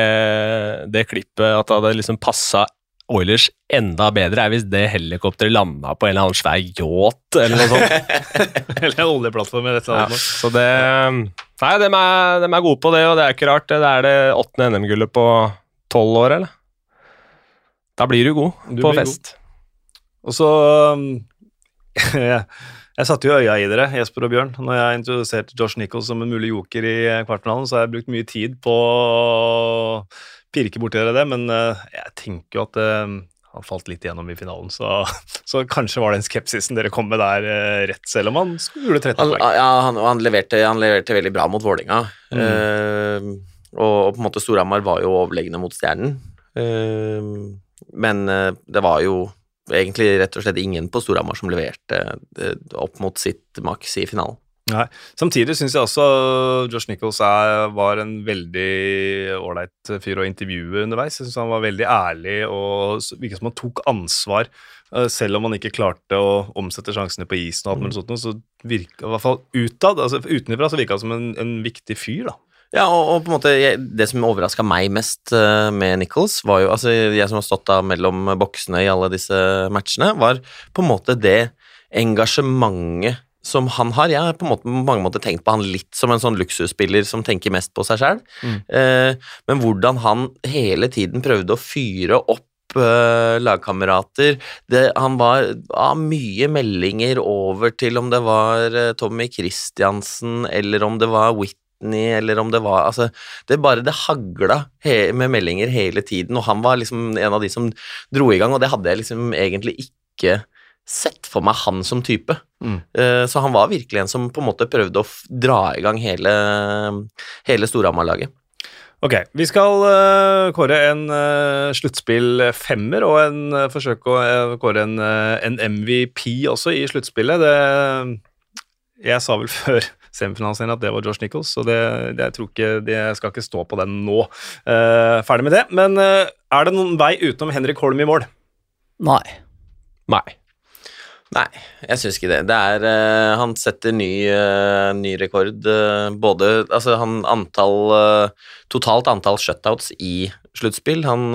det klippet, at det hadde liksom passa Oilers enda bedre, er hvis det helikopteret landa på en eller annen svær yacht eller noe sånt. [laughs] Eller en oljeplattform eller et eller Ja, så det Nei, de er, de er gode på det, og det er ikke rart. Det er det åttende NM-gullet på tolv år, eller? Da blir du god Du på fest. fest. Og så um, [laughs] jeg, satte jo øya i dere, Jesper og Bjørn. Når jeg introduserte Josh Nichols som en mulig joker i eh, kvartfinalen, så har jeg brukt mye tid på å pirke borti dere det, men eh, jeg tenker jo at eh, han falt litt igjennom i finalen, så, [laughs] så kanskje var den skepsisen dere kom med der, rett, selv om han skulle 13 Han, poeng. ja, han, han, leverte, han leverte veldig bra mot Vålinga Mm. Eh, og, og på en måte Storhamar var jo overlegne mot Stjernen. Eh, men eh, det var jo egentlig rett og slett ingen på Storhamar som leverte eh, opp mot sitt maks i finalen. Nei. Samtidig syns jeg også Josh Nichols er, var en veldig ålreit fyr å intervjue underveis. Jeg syns han var veldig ærlig og virket som han tok ansvar. eh, Selv om han ikke klarte å omsette sjansene på isen, og alt mulig sånt, så virka i hvert fall utad, altså utenfra, så virka han som en, en viktig fyr. da. Ja, og, og på en måte jeg, Det som overraska meg mest uh, med Nichols, var jo altså Jeg som har stått da mellom boksene i alle disse matchene, var på en måte det engasjementet som han har. Jeg har på, måte, på mange måter tenkt på han litt som en sånn luksusspiller som tenker mest på seg sjøl. Mm. uh, men hvordan han hele tiden prøvde å fyre opp eh, lagkamerater. Han var av mye meldinger over til om det var Tommy Christiansen, eller om det var Whitney, eller om det var Altså, det bare det hagla med meldinger hele tiden, og han var liksom en av de som dro i gang, og det hadde jeg liksom egentlig ikke sett for meg han som type. Mm. Eh, Så han var virkelig en som på en måte prøvde å dra i gang hele, hele Storhamar-laget. Ok, vi skal eh, kåre en uh, sluttspillfemmer og en, eh, forsøke å eh, kåre en, eh, en MVP også i sluttspillet. Det- Jeg sa vel [laughs] før semifinalen at det var Josh Nichols, så det, det, jeg tror ikke, det jeg skal ikke stå på den nå. Uh, ferdig med det. Men uh, er det noen vei utenom Henrik Holm i mål? Nei. Nei. Nei, jeg syns ikke det. Det er uh, Han setter ny, uh, ny rekord. Uh, både Altså, han antall Totalt antall shutouts i sluttspill. Han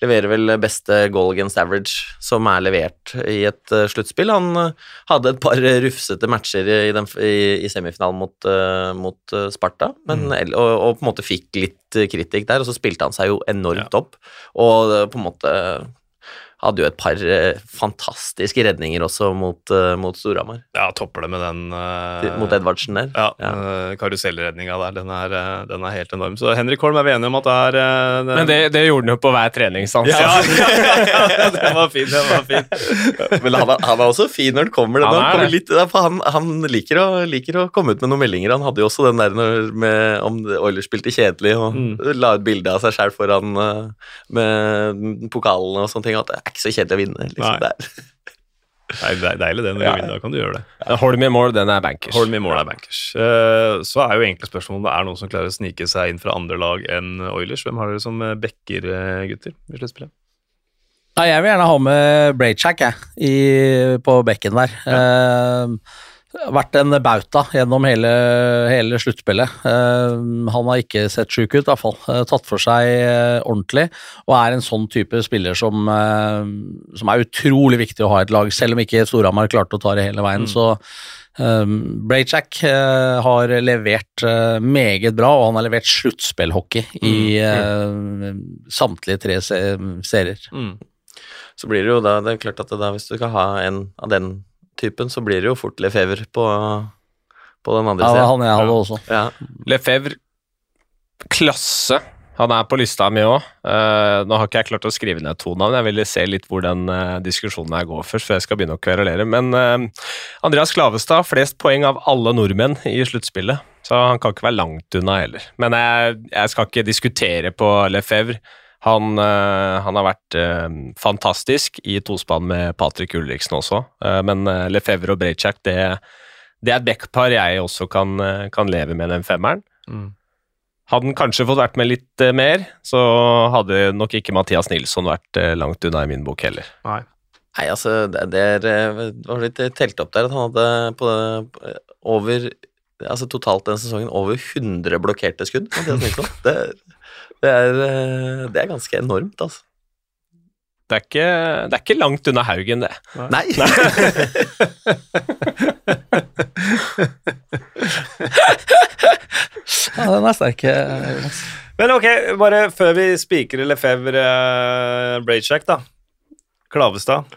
leverer vel beste goal against average som er levert i et sluttspill. Han hadde et par rufsete matcher i, den, i, i semifinalen mot, mot Sparta, men, mm. og, og på en måte fikk litt kritikk der, og så spilte han seg jo enormt opp, og på en måte hadde jo et par eh, fantastiske redninger også mot, uh, mot Storhamar. Ja, topper det med den eh, mot Edvardsen der. Ja, Ja. eh, karusellredninga der. Den er, eh, den er helt enorm. Så Henrik Holm er vi enige om at det er den... Men det, det gjorde han jo på hver trening, sant? [laughs] ja, ja, ja, ja, den var fin, den var fin. Men han, er- han er også fin når han kommer. Han han, er kommer det. litt, han, han liker, å, liker å komme ut med noen meldinger. Han hadde jo også den der når, med, om Oilers spilte kjedelig, og Mm. la ut bilde av seg sjøl foran eh, med pokalen og sånne ting. At det er ikke så kjedelig å vinne. Nei. Liksom, der. Nei, det er deilig det når Ja. du vinner. Da kan du gjøre det. Ja. Holm i mål, den er bankers. Holm i mål er bankers. Eh, Så er jo egentlig spørsmålet om det er noen som klarer å snike seg inn fra andre lag enn Oilers. Hvem har dere som eh, backer, eh, gutter, i sluttspillet? Ja, jeg vil gjerne ha med Braychack, jeg, i, på bekken der. Eh, vært en bauta gjennom hele, hele sluttspillet. Eh, han har ikke sett sjuk ut, i hvert fall. Eh, tatt for seg eh, ordentlig, og er en sånn type spiller som, som er utrolig viktig å ha i et lag, selv om ikke Storhamar klarte å ta det hele veien. så Um, Braidjack uh, har levert uh, meget bra, og han har levert sluttspillhockey i eh, samtlige tre se serier. Så blir det jo da Det er klart at det da, hvis du skal ha en av den typen, så blir det jo fort Lefebvre på, på den andre Ja, det var han jeg hadde også. Ja. Lefebvre, klasse. Han er på lista mi òg. nå har ikke jeg klart å skrive ned to navn. Jeg ville se litt hvor den uh, diskusjonen her går først, før jeg skal begynne å kverulere. Men uh, Andreas Klavestad, flest poeng av alle nordmenn i sluttspillet. Så han kan ikke være langt unna heller. Men jeg, jeg skal ikke diskutere på Lefebvre. Han, eh, han har vært eh, fantastisk i tospann med Patrick Ulriksen også, eh, men Lefebvre og Brejcak, det, det er et backpar jeg også kan, kan leve med den femmeren. Hadde han kanskje fått vært med litt mer, så hadde nok ikke Mathias Nilsson vært langt unna i min bok heller. Nei. Nei, altså, det, det er Det var litt telt opp der at han hadde på, det, over Altså totalt den sesongen over 100 blokkerte skudd. Mathias Nilsson. Det, det, er, eh, det er ganske enormt, altså. Det er ikke, det er ikke langt unna Haugen, det. Nei! [laughs] Ja, den er sterk, eh. Men ok, bare før vi spikrer Lefebvre uh, Braidjack, da. Klavestad.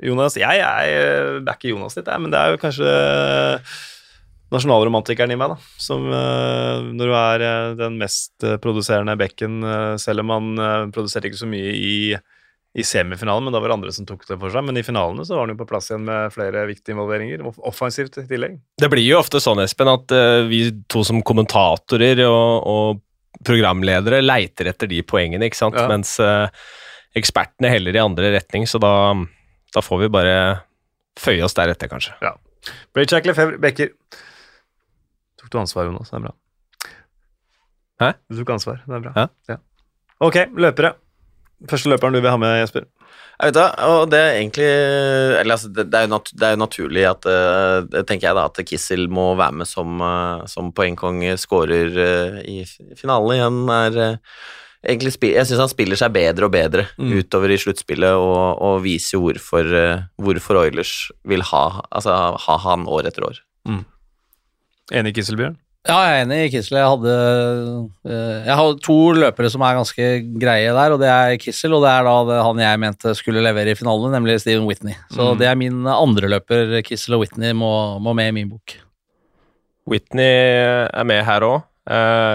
Jonas Jeg, er Det er ikke Jonas ditt, men det er jo kanskje nasjonalromantikeren i meg, da. Som uh, når du er uh, den mest eh, produserende bekken, uh, selv om han produserte ikke så mye i, i semifinalen, men da var det andre som tok det for seg. Men i finalene så var han jo på plass igjen med flere viktige involveringer, off- offensivt i tillegg. Det blir jo ofte sånn, Espen, at vi to som kommentatorer og, og programledere leiter etter de poengene, ikke sant? Ja. Mens ekspertene heller i andre retning, så da, da får vi bare føye oss deretter, kanskje. Braidjack Lefebvre Becker. Tok du ansvar, Jonas? Det er bra. Hæ? Du tok ansvar. Det er bra. Ja. Ok, løpere. Første løperen du vil ha med, Jesper? Jeg vet da, og det er egentlig Eller altså, det, er jo nat, det er jo naturlig at eh, det tenker jeg da, at Kissel må være med som, eh, som poengkong, skårer eh, i finalen igjen. Er, egentlig jeg syns han spiller seg bedre og bedre Mm. utover i sluttspillet, og, og viser jo hvorfor, hvorfor Oilers vil ha, altså, ha han år etter år. Enig, Kisselbjørn? Ja, jeg er enig i Kissel. Jeg hadde eh, Jeg har to løpere som er ganske greie der, og det er Kissel, og det er da det, han jeg mente skulle levere i finalen, nemlig Steven Whitney. Så Mm. det er min andre løper. Kissel og Whitney må, må med i min bok. Whitney er med her òg.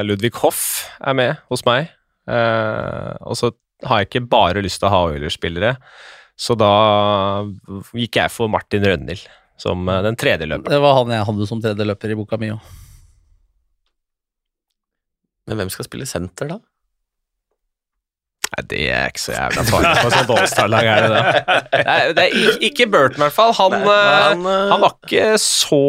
Ludvig Hoff er med hos meg. Eh, og så har jeg ikke bare lyst til å ha Oilers-spillere, så da gikk jeg for Martin Rønhild som eh, den tredje løperen. Det var han jeg hadde som tredje løper i boka mi òg. Men hvem skal spille senter, da? Nei, det er ikke så jævla farlig på et sånt All-Star-lag, er det det? Nei, det er ikke, Burton, i hvert fall. Han, Nei, eh, han, eh, han var ikke så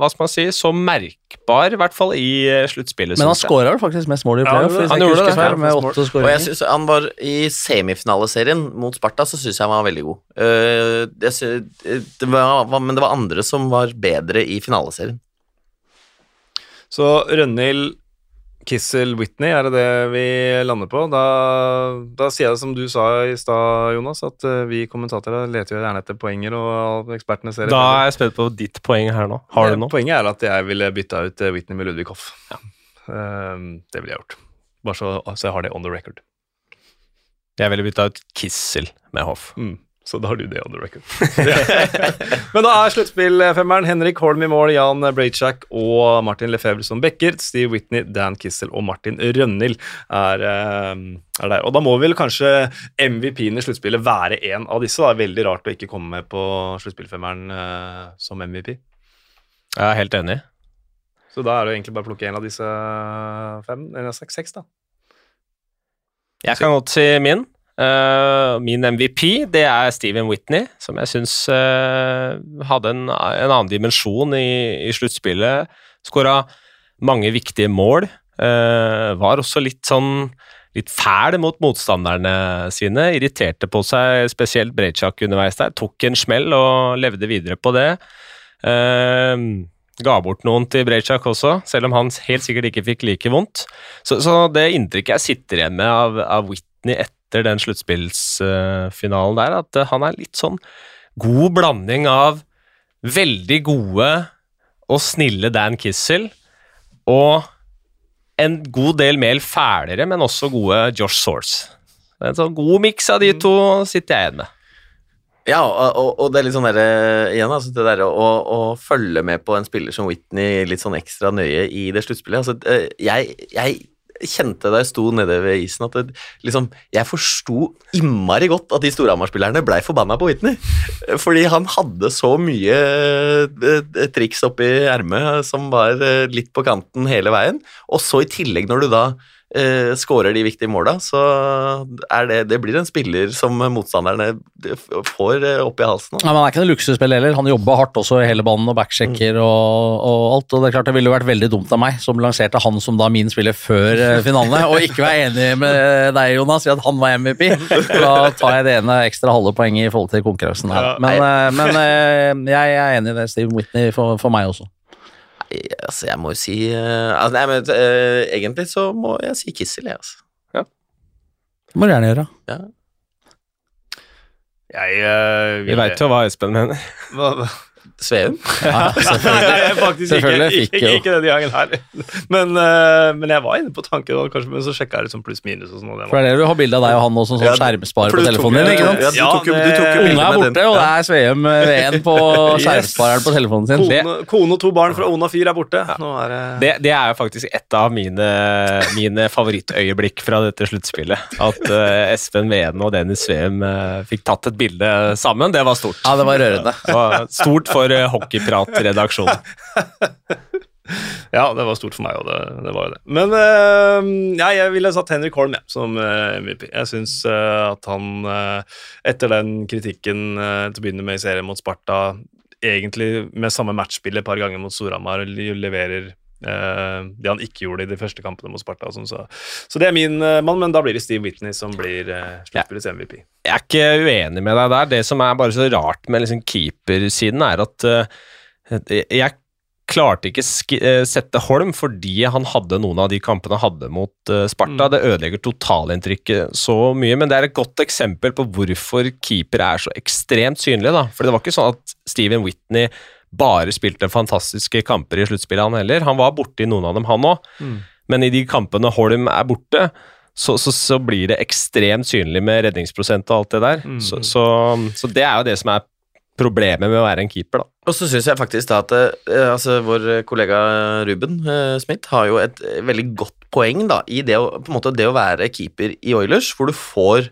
Hva skal man si Så merkbar, i hvert fall i eh, sluttspillet. Men han synes skåra vel faktisk mest mål i Ja, han gjorde det. feil, med åtte Og jeg synes han var I semifinaleserien mot Sparta så syns jeg han var veldig god. Eh, jeg det var, var- men det var andre som var bedre i finaleserien. Så Rønhild, Kissel, Whitney, er det det vi lander på? Da, da sier jeg det som du sa i stad, Jonas, at eh, vi kommentatorer leter jo gjerne etter poenger, og ekspertene ser Da er jeg spent på ditt poeng her nå. Har du noe? Poenget er at jeg ville bytta ut eh, Whitney med Ludvig Hoff. Ehm, det ville jeg gjort. Bare så, så jeg har det on the record. Jeg ville bytta ut Kissel med Hoff. Mm. Så da har du det on the record. Men da er sluttspillfemmeren Henrik Holm i mål, Jan Braychak og Martin Lefebvre som backer. Steve Whitney, Dan Kissel og Martin Rønhild er, eh, er der. Og da må vel kanskje MVP-en i sluttspillet være en av disse. Det er veldig rart å ikke komme med på sluttspillfemmeren eh, som MVP. Jeg er helt enig. Så da er det egentlig bare å plukke en av disse fem, eller seks, seks da. Jeg kan godt si min. Eh, min MVP det er Steven Whitney, som jeg syns hadde en, en annen dimensjon i, i sluttspillet. Skåra mange viktige mål. Uh, var også litt sånn litt fæl mot motstanderne sine. Irriterte på seg, spesielt Brejchak underveis der. Tok en smell og levde videre på det. Ga bort noen til Brejchak også, selv om han helt sikkert ikke fikk like vondt. Så, så det inntrykket jeg sitter igjen med av, av Whitney etter den sluttspillsfinalen der, at eh, han er litt sånn god blanding av veldig gode og snille Dan Kissel og en god del mer fælere, men også gode Josh Source. En sånn god miks av de to sitter jeg igjen med. Ja, og, og, det er litt sånn der, Igjen, altså det der å, å følge med på en spiller som Whitney litt sånn ekstra nøye i det sluttspillet. Altså, eh, jeg, jeg kjente da jeg sto nede ved isen at det, liksom, jeg forsto innmari godt at de Storhamar-spillerne blei forbanna på Whitney. Fordi han hadde så mye eh, triks oppi ermet som var eh, litt på kanten hele veien. Og så i tillegg, når du da eh, skårer de viktige måla, så er det Det blir en spiller som motstanderne får eh, opp i halsen. Ja, men Han er ikke noen luksusspill heller. Han jobba hardt også i hele banen og backsjekker og, og alt. og Det er klart det ville jo vært veldig dumt av meg, som lanserte han som da min spiller før finalen, og ikke være enig med deg, Jonas, i at han var MVP. Da tar jeg det ene ekstra halve poenget i forhold til konkurransen her. Ja, Men, eh, men eh, jeg er enig i det, Steve Whitney, for, for meg også. Altså, jeg må jo si eh, altså, nei, men, uh, Egentlig så må jeg si Kissel, jeg, altså. Det må du gjerne gjøre. Ja. Jeg, uh, Vi veit jo hva Espen mener. hva, hva? Sveum? Ja, Nei, faktisk ikke, Selvfølgelig ikke, ikke denne gangen her. Men, uh, men jeg var inne på tanken, og kanskje, men så sjekka jeg liksom pluss-minus og sånn. For det er det du har bilde av deg og han nå som sånn skjermsparer på telefonen din. ikke sant? Ja, du tok jo, du tok jo Ja, er med borte, den. og det er Sveum ved en på [laughs] Yes. skjermspareren på telefonen sin. Kone, kone og to barn fra Ona 4 er borte. Nå er det Det, det er jo faktisk et av mine, mine favorittøyeblikk fra dette sluttspillet. At uh, Espen Veen og Dennis Sveum uh, fikk tatt et bilde sammen, det var stort. Ja, det var rørende. Det var stort for uh, Hockeyprat-redaksjonen. [laughs] Ja, det var stort for meg, og det, det var jo det. Men uh, ja, jeg ville satt Henrik Holm ja, som eh, MVP. Jeg syns at han, uh, etter den kritikken eh, til å begynne med i serien mot Sparta, egentlig med samme matchspill et par ganger mot Storhamar, le- leverer eh, det han ikke gjorde i de første kampene mot Sparta. så, så det er min eh, mann, men da blir det Steve Whitney som blir uh, sluttspillets MVP. Jeg er ikke uenig med deg der. Det som er bare så rart med liksom keepersiden, er at eh, jeg klarte ikke eh, sette Holm fordi han hadde noen av de kampene han hadde mot eh, Sparta. Mm. Det ødelegger totalinntrykket så mye, men det er et godt eksempel på hvorfor keeper er så ekstremt synlig. da. For det var ikke sånn at Steven Whitney bare spilte fantastiske kamper i sluttspillet, han heller. Han var borte i noen av dem, han òg. Mm. Men i de kampene Holm er borte, så, så, så blir det ekstremt synlig med redningsprosent og alt det der. Mm. Så, så, så det er jo det som er problemet med å være en keeper, da. Og så syns jeg faktisk da at eh, altså, vår kollega Ruben eh, Smith har jo et veldig godt poeng da, i det å, på en måte, det å være keeper i Oilers, hvor du får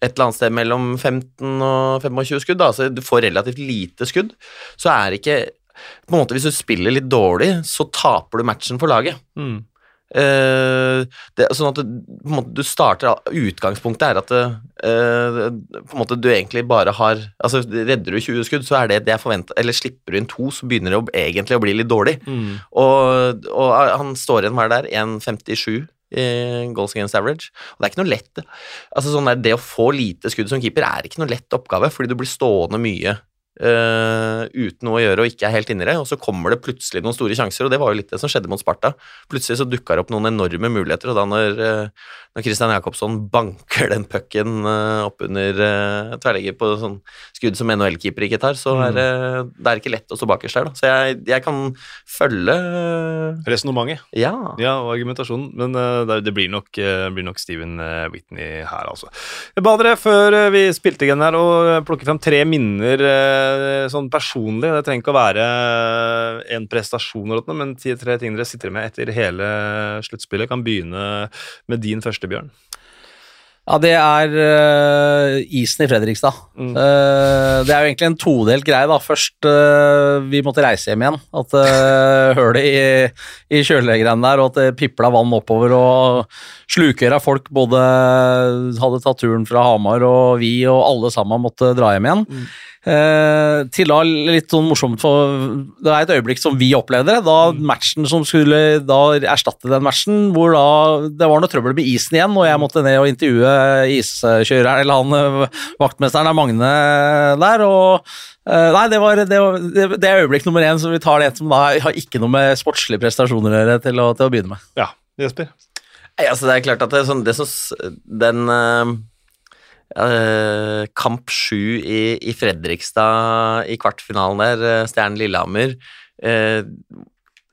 et eller annet sted mellom 15 og 25 skudd. Da. Altså, du får relativt lite skudd. Så er ikke på en måte Hvis du spiller litt dårlig, så taper du matchen for laget. Mm. Eh, det, sånn at du, på en måte, du starter Utgangspunktet er at det, eh, på en måte du egentlig bare har altså Redder du 20 skudd, så er det det jeg forventer Eller slipper du inn to, så begynner det å, egentlig å bli litt dårlig. Mm. Og, og han står igjen, hver der, 1,57 i goals against average. Og det er ikke noe lett altså sånn der, Det å få lite skudd som keeper er ikke noe lett oppgave, fordi du blir stående mye Uh, uten noe å gjøre og ikke er helt inni det, og så kommer det plutselig noen store sjanser, og det var jo litt det som skjedde mot Sparta. Plutselig så dukka det opp noen enorme muligheter, og da når, uh, når Christian Jacobsson banker den pucken uh, opp under uh, tverrlegger på sånn skudd som NHL-keeper ikke tar, så er det, det er ikke lett å stå bakerst der, da. Så jeg, jeg kan følge Resonnementet. Ja. Ja, og argumentasjonen, men uh, det, blir, nok, uh, blir nok Steven uh, Whitney her, altså. Jeg ba dere før uh, vi spilte igjen her, å plukke frem tre minner uh, sånn personlig. Det trenger ikke å være en prestasjon, men tre ting dere sitter med etter hele sluttspillet. Kan begynne med din første, Bjørn. Ja, det er uh, isen i Fredrikstad. Mm. Uh, det er jo egentlig en todelt greie. da. Først uh, vi måtte reise hjem igjen. At uh, [laughs] hølet i, i kjølegreiene der, og at det pipla vann oppover. Og slukøra folk både hadde tatt turen fra Hamar, og vi og alle sammen måtte dra hjem igjen. Mm. Eh, til da litt sånn morsomt for Det er et øyeblikk som vi opplevde det. Da matchen som skulle da erstatte den matchen, hvor da det var noe trøbbel med isen igjen, og jeg måtte ned og intervjue iskjøreren, eller han eh, vaktmesteren Magne der. og eh, Nei, det var det, var, det, det er øyeblikk nummer én, så vi tar det som da har ikke noe med sportslige prestasjoner å gjøre, til, å- til å begynne med. Ja, Jesper. Nei, altså det er klart at det er sånn, det som Den kamp sju i, i Fredrikstad i kvartfinalen der, uh, Stjernen Lillehammer, eh,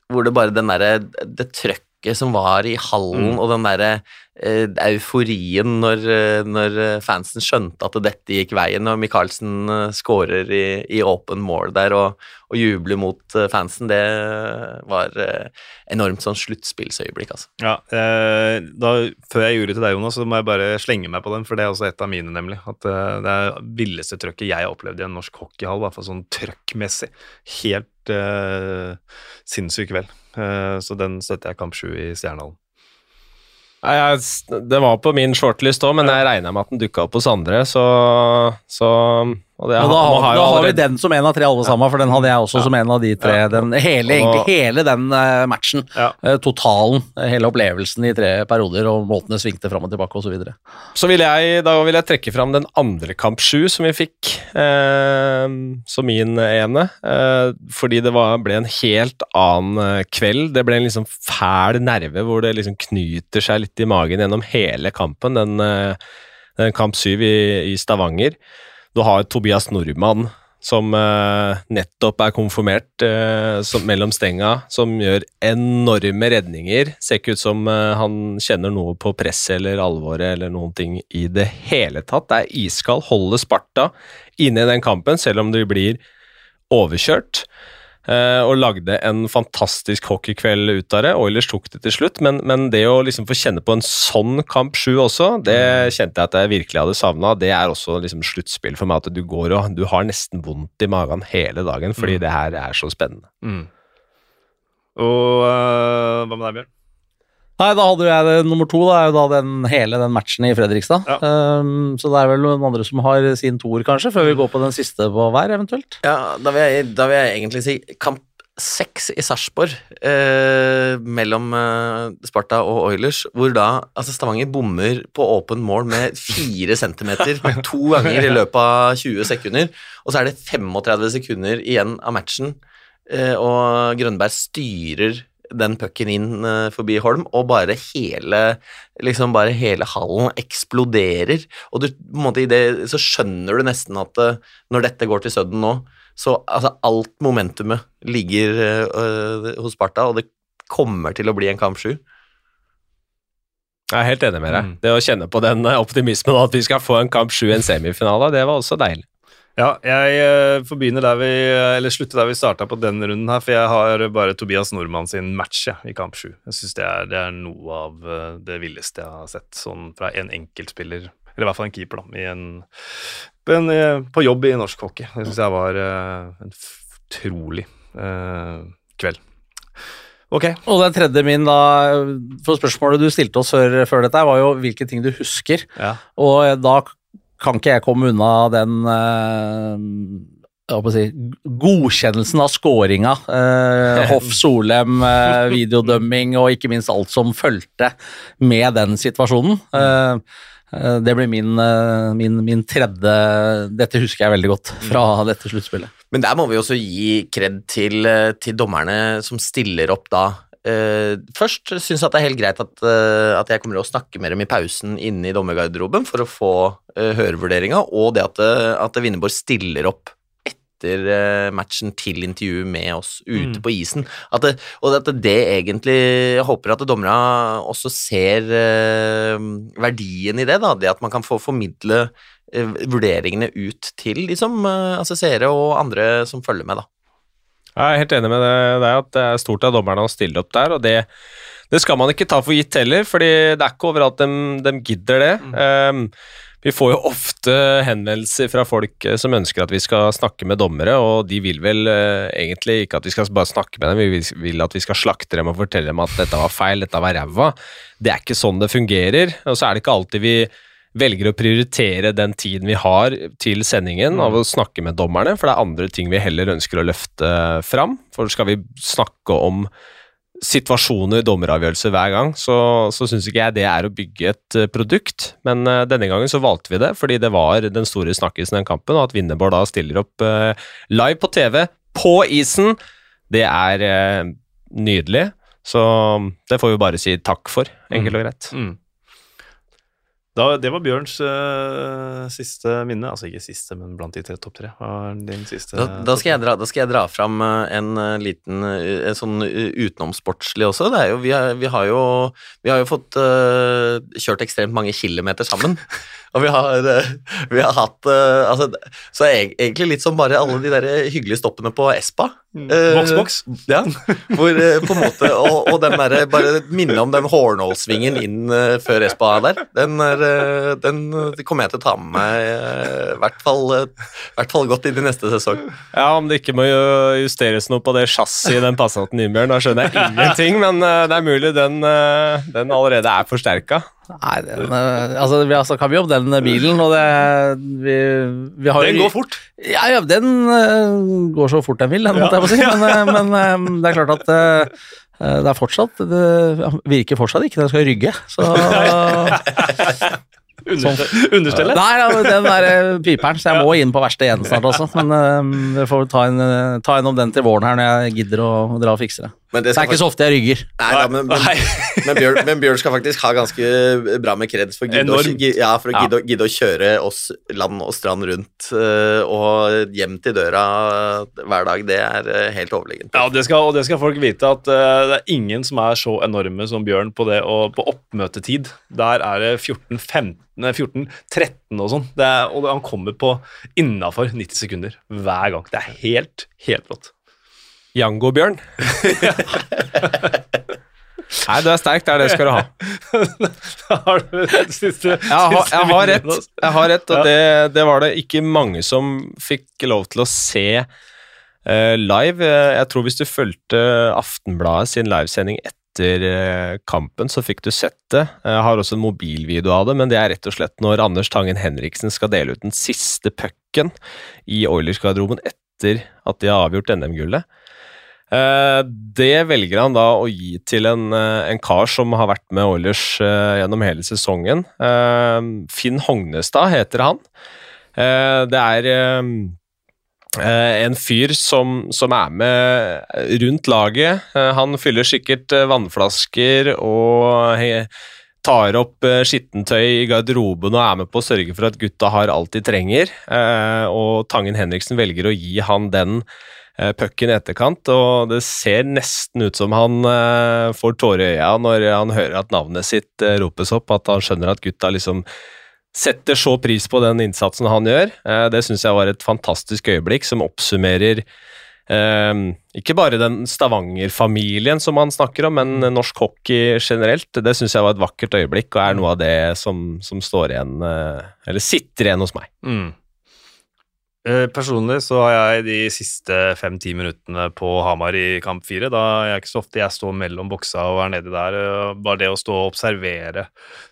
hvor det bare den derre Det trøkket som var i hallen, Mm. og den derre eh, euforien når, eh, når eh, fansen skjønte at dette gikk veien, og Michaelsen skårer i, i open mål der og, og jubler mot eh, fansen, det var eh, enormt sånn sluttspillsøyeblikk, altså. Ja, eh, da, Før jeg gjorde det til deg, Jonas, så må jeg bare slenge meg på den, for det er også et av mine, nemlig. At eh, det er villeste trøkket jeg har opplevd i en norsk hockeyhall, i hvert fall sånn trøkkmessig. Helt eh, sinnssyk kveld. Eh, så den støtter jeg Kamp 7 i Stjernehallen. Jeg, det var på min shortlist òg, men jeg regna med at den dukka opp hos andre, så, så og det, Men da, har, har da har vi den som en av tre, alle sammen, for den hadde jeg også som en av de tre. Den, hele, Og- egentlig, hele den eh, matchen, eh, totalen, eh, hele opplevelsen i tre perioder, og måten det svingte fram og tilbake osv. Så vil jeg, da vil jeg trekke fram den andre kamp sju som vi fikk eh, som min ene. Eh, fordi det var, ble en helt annen kveld. Det ble en liksom fæl nerve hvor det liksom knyter seg litt i magen gjennom hele kampen, den, den kamp syv i, i Stavanger. Du har Tobias Nordmann som eh, nettopp er konfirmert eh, som, mellom stenga, som gjør enorme redninger. Ser ikke ut som eh, han kjenner noe på presset eller alvoret eller noen ting i det hele tatt. Det er iskald, holder Sparta inne i den kampen, selv om de blir overkjørt. Eh, og lagde en fantastisk hockeykveld ut av det. Oilers tok det til slutt, men, men det å liksom få kjenne på en sånn kamp sju også, det kjente jeg at jeg virkelig hadde savna. Det er også liksom sluttspill for meg, at du går og du har nesten vondt i magen hele dagen, fordi Mm. det her er så spennende. Mm. Og eh, hva med deg, Bjørn? Nei, da hadde jeg det nummer to, da er jo da den, hele den matchen i Fredrikstad. Ja. Um, så det er vel noen andre som har sin toer, kanskje, før vi går på den siste på hver, eventuelt. Ja, da vil jeg, da vil jeg egentlig si kamp seks i Sarpsborg, eh, mellom eh, Sparta og Oilers, hvor da altså Stavanger bommer på åpen mål med fire centimeter [laughs] to ganger i løpet av 20 sekunder, og så er det 35 sekunder igjen av matchen, eh, og Grønberg styrer den pucken inn eh, forbi Holm, og bare hele liksom bare hele hallen eksploderer. Og du, på en måte i det, så skjønner du nesten at eh, når dette går til Sudden nå, så altså, alt momentumet ligger eh, hos Sparta, og det kommer til å bli en kamp sju. Jeg er helt enig med deg. Mm. Det å kjenne på den optimismen at vi skal få en kamp sju i en semifinale, det var også deilig. Ja, jeg eh, får begynne der vi, eller slutte der vi starta på den runden her, for jeg har bare Tobias Nordmann sin match ja, i kamp sju. Jeg syns det, det er noe av eh, det villeste jeg har sett, sånn fra en enkeltspiller, eller i hvert fall en keeper, da, i en, på, en, eh, på jobb i norsk hockey. Det syns jeg var eh, en utrolig eh, kveld. Ok. Og den tredje min, da For spørsmålet du stilte oss før, før dette, var jo hvilke ting du husker. Ja. Og da kan ikke jeg komme unna den eh, si, godkjennelsen av scoringa. Eh, [laughs] Hoff Solem, eh, videodømming og ikke minst alt som fulgte med den situasjonen. Eh, eh, det blir min, eh, min, min tredje Dette husker jeg veldig godt fra dette sluttspillet. Men der må vi også gi kred til, til dommerne som stiller opp da. Eh, først syns jeg at det er helt greit at, uh, at jeg kommer til å snakke med dem i pausen inne i dommergarderoben for å få uh, hørevurderinga, og det at, eh, at Vinneborg stiller opp etter uh, matchen til intervju med oss ute Mm. på isen. At det, og at det egentlig Jeg håper at dommerne også ser eh, verdien i det, da. Det at man kan få formidle eh, vurderingene ut til liksom, eh, altså seere og andre som følger med, da. Jeg er helt enig med er at det er stort av dommerne å stille opp der, og det, det skal man ikke ta for gitt heller, fordi det er ikke overalt de, de gidder det. Um, vi får jo ofte henvendelser fra folk eh, som ønsker at vi skal snakke med dommere, og de vil vel uh, egentlig ikke at vi skal bare snakke med dem, vi vil, vil at vi skal slakte dem og fortelle dem at dette var feil, dette var ræva. Det er ikke sånn det fungerer, og så er det ikke alltid vi velger å prioritere den tiden vi har til sendingen av å snakke med dommerne, for det er andre ting vi heller ønsker å løfte fram. For skal vi snakke om situasjoner, dommeravgjørelser hver gang, så, så syns ikke jeg det er å bygge et eh, produkt. Men uh, denne gangen så valgte vi det, fordi det var den store snakkisen i den kampen, og at Winneborg da stiller opp uh, live på TV, på isen, det er uh, nydelig. Så det får vi bare si takk for, enkelt og greit. Mm. Da, det var Bjørns uh, siste minne. Altså ikke siste, men blant de tre topp tre. Din siste Da, da, skal jeg dra, da skal jeg dra fram eh, en eh, liten en sånn utenomsportslig også. Det er jo, vi, har, vi, har jo, vi har jo fått uh, kjørt ekstremt mange kilometer sammen. [laughs] Og vi har, uh, vi har hatt altså, Så jeg, egentlig litt som bare alle de der hyggelige stoppene på Espa. Eh, Boks, boks. Ja, hvor på en måte Og, og den derre Bare minne om den Hornålsvingen inn før Espa der. Den, er, den eh, kommer jeg til å ta med meg eh, i hvert fall, eh, hvert fall godt inn i neste sesong. Ja, om det ikke må justeres noe på det chassiset i den Passaten Innbjørn, da skjønner jeg ingenting, men det er mulig den, den allerede er forsterka. Nei, den, altså, vi har snakka mye om den bilen, og det vi, vi har jo- Den går fort. Ja, ja, den går så fort den vil, den, måtte jeg på si. Men, [laughs] men det er klart at det er fortsatt Det virker fortsatt ikke når jeg skal rygge, så [laughs] [laughs] Under, understellet. Nei, ja, den der eh, [laughs] piperen, så jeg må inn på verksted igjen snart også. Men eh, vi får ta en, eh, ta en om den til våren her når jeg gidder å dra og fikse det. Men Det er ikke så ofte jeg rygger. Nei, da, men, men, Nei. [laughs] men, Bjørn, men Bjørn skal faktisk ha ganske bra med kreds for, gidde å- ja, for å gidde, å- gidde å kjøre oss land og strand rundt og hjem til døra hver dag. Det er helt overlegent. Ja, det skal, og det skal folk vite, at det er ingen som er så enorme som Bjørn på det, og på oppmøtetid. Der er det 14-15, nei, 14-13 og sånn. Det Og han kommer på innafor 90 sekunder hver gang. Det er helt, helt rått. Jango-Bjørn. [laughs] Nei, du er sterk, det er det skal du ha. [laughs] har du det siste, Jeg har, jeg har rett, jeg har rett og det, det var det ikke mange som fikk lov til å se uh, live. Jeg tror hvis du fulgte Aftenbladet sin livesending etter eh, kampen, så fikk du sett det. Jeg har også en mobilvideo av det, men det er rett og slett når Anders Tangen Henriksen skal dele ut den siste pucken i Oilers-garderoben etter at de har avgjort NM-gullet. Eh, det velger han da å gi til en, eh, en kar som har vært med Oilers gjennom hele sesongen. Finn Hognestad heter han. Det er en fyr som, som er med rundt laget. Eh, han fyller sikkert eh, vannflasker og tar opp eh, skittentøy i garderoben og er med på å sørge for at gutta har alt de trenger. Eh, og Tangen Henriksen velger å gi han den eh, pucken i etterkant, og det ser nesten ut som han eh, får tårer i øya når han hører at navnet sitt eh, ropes opp, at han skjønner at gutta liksom setter så pris på den innsatsen han gjør. Eh, det syns jeg var et fantastisk øyeblikk som oppsummerer eh, ikke bare den Stavanger-familien som han snakker om, men norsk hockey generelt. Det syns jeg var et vakkert øyeblikk, og er noe av det som, som står igjen, eh, eller sitter igjen hos meg. Mm. Eh, Personlig så har jeg de siste fem-ti minuttene på Hamar i kamp fire. Da er jeg ikke så ofte jeg står mellom boksa og er nedi der. eh, Bare det å stå og observere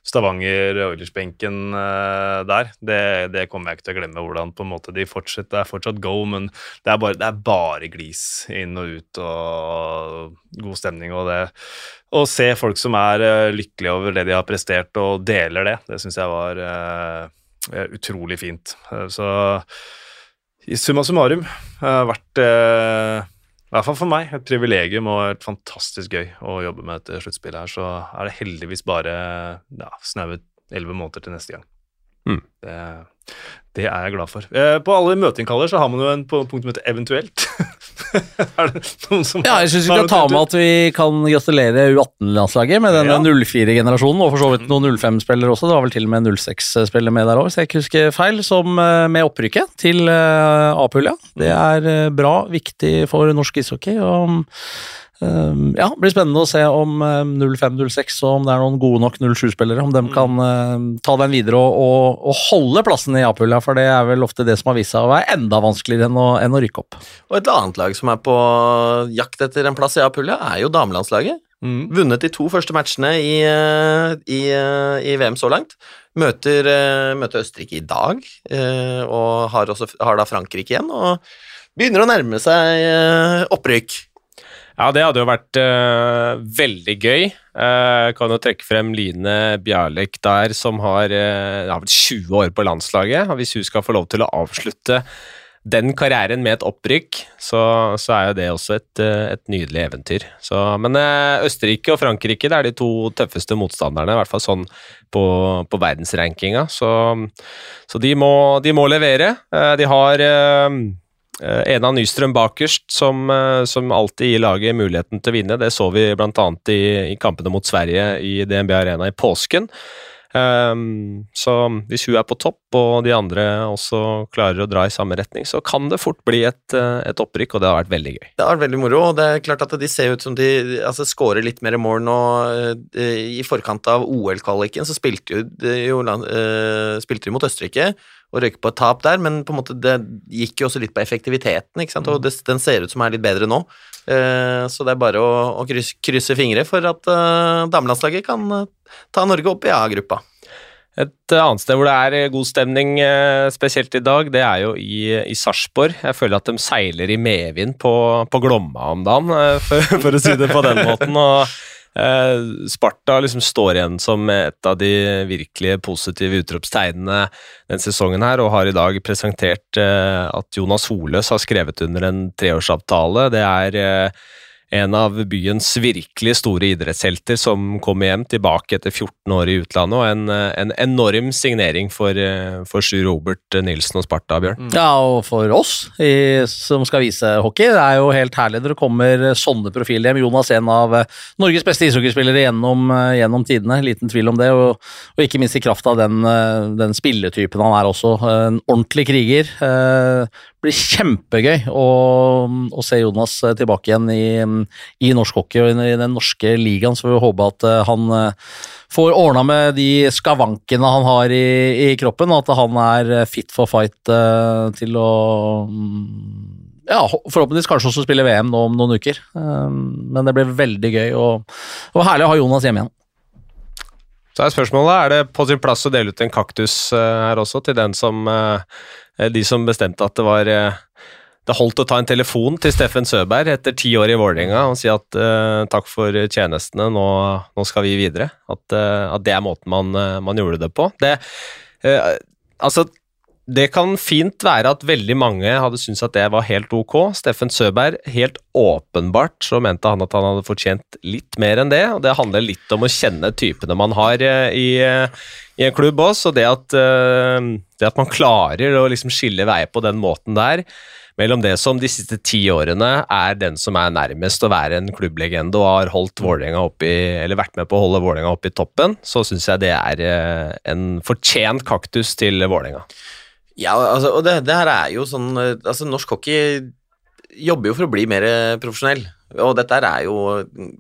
Stavanger-Oilers-benken eh, der, det, det kommer jeg ikke til å glemme. Hvordan på en måte de fortsetter, det er fortsatt go, men det er bare, det er bare glis inn og ut og god stemning. og det Å se folk som er lykkelige over det de har prestert og deler det, det syns jeg var uh, utrolig fint. Så i summa summarum har det vært, eh, i hvert fall for meg, et privilegium og et fantastisk gøy å jobbe med dette sluttspillet her. Så er det heldigvis bare ja, snaue elleve måneder til neste gang. Mm. Det, det er jeg glad for. Eh, på alle møteinnkaller så har man jo en på punkt som heter eventuelt. [laughs] [laughs] er det noen som Ja, jeg syns vi skal ta med at vi kan gratulere U18-landslaget med den Ja. 04-generasjonen, og for så vidt noen 05-spillere også. Det var vel til og med 06-spillere med der òg, hvis jeg ikke husker feil, som eh, med opprykket til eh, A-pulja. Det er eh, bra, viktig for norsk ishockey. og ja, det blir spennende å se om um, 05-06 og om det er noen gode nok 07-spillere. Om de kan uh, ta den videre og, og, og holde plassen i A-pulja, for det er vel ofte det som har vist seg å være enda vanskeligere enn å, enn å rykke opp. Og et annet lag som er på jakt etter en plass i A-pulja, er jo damelandslaget. Mm. Vunnet de to første matchene i, eh, i, eh, i VM så langt. Møter, eh, møter Østerrike i dag, og har, også, har da Frankrike igjen. Og begynner å nærme seg opprykk. Ja, det hadde jo vært uh, veldig gøy. Uh, kan jo trekke frem Line Bjarlek der, som har, uh, har 20 år på landslaget. Hvis hun skal få lov til å avslutte den karrieren med et opprykk, så, så er jo det også et, eh, et nydelig eventyr. Så, men eh, Østerrike og Frankrike det er de to tøffeste motstanderne, i hvert fall sånn på, på verdensrankinga. Så, så de, må, de må levere. Eh, de har eh, Eh, Ena Nystrøm bakerst, som, eh, som alltid gir laget muligheten til å vinne. Det så vi bl.a. I, i kampene mot Sverige i DNB Arena i påsken. Um, så hvis hun er på topp, og de andre også klarer å dra i samme retning, så kan det fort bli et, eh, et opprykk, og det har vært veldig gøy. Det har vært veldig moro, og det er klart at de ser ut som de altså, skårer litt mer mål nå. eh, I forkant av OL-kvaliken så spilte jo, de jo eh, spilte de mot Østerrike og røyke på et tap der, men på en måte det gikk jo også litt på effektiviteten, ikke sant? og det, den ser ut som er litt bedre nå. Eh, så det er bare å, å krysse, krysse fingre for at uh, damelandslaget kan eh, ta Norge opp i A-gruppa. Et eh, annet sted hvor det er eh, god stemning, eh, spesielt i dag, det er jo i, i Sarpsborg. Jeg føler at de seiler i medvind på, på Glomma om dagen, eh, for, [laughs] for å si det på den måten. og eh, Sparta liksom står igjen som et av de virkelig positive utropstegnene den sesongen her, og har i dag presentert eh, at Jonas Holøs har skrevet under en treårsavtale. Det er eh, en av byens virkelig store idrettshelter som kommer hjem tilbake etter 14 år i utlandet, og en, eh, en enorm signering for, eh, for Sjur Robert Nilsen og Sparta, Bjørn. Ja, og for oss i, som skal vise hockey, det er jo helt herlig når det kommer sånne profiler hjem. Jonas en av eh, Norges beste ishockeyspillere gjennom, gjennom tidene, liten tvil om det. Og, og ikke minst i kraft av den, den spilletypen han er også. En ordentlig kriger. Blir kjempegøy å, å se Jonas eh, tilbake igjen i, i norsk hockey og i den norske ligaen, så vi håper at eh, han eh, får ordna med de skavankene han har i, i kroppen, og at han er fit for fight til å mm, ja, forhåpentligvis kanskje også spille VM nå om noen uker. Men det blir veldig gøy og, og herlig å ha Jonas hjemme igjen. Så er spørsmålet er det på sin plass å dele ut en kaktus eh, her også, til den som eh, de som bestemte at det var eh, det holdt å ta en telefon til Steffen Søberg etter ti år i Vålerenga og si at uh, takk for tjenestene, nå, nå skal vi videre. At, uh, at det er måten man, uh, man gjorde det på. Det, eh, altså, det kan fint være at veldig mange hadde syntes at det var helt ok. Steffen Søberg, helt åpenbart så mente han at han hadde fortjent litt mer enn det, og det handler litt om å kjenne typene man har eh, i, eh, i en klubb også, og det at, eh, det at man klarer å liksom skille veier på den måten der, mellom det som de siste ti årene er den som er nærmest å være en klubblegende og har holdt opp i, eller vært med på å holde Vålerenga opp i toppen, så syns jeg det er en fortjent kaktus til Vålerenga. Ja, altså, og det, det her er jo sånn eh, Altså, norsk hockey jobber jo for å bli mer eh, profesjonell. Og dette er jo,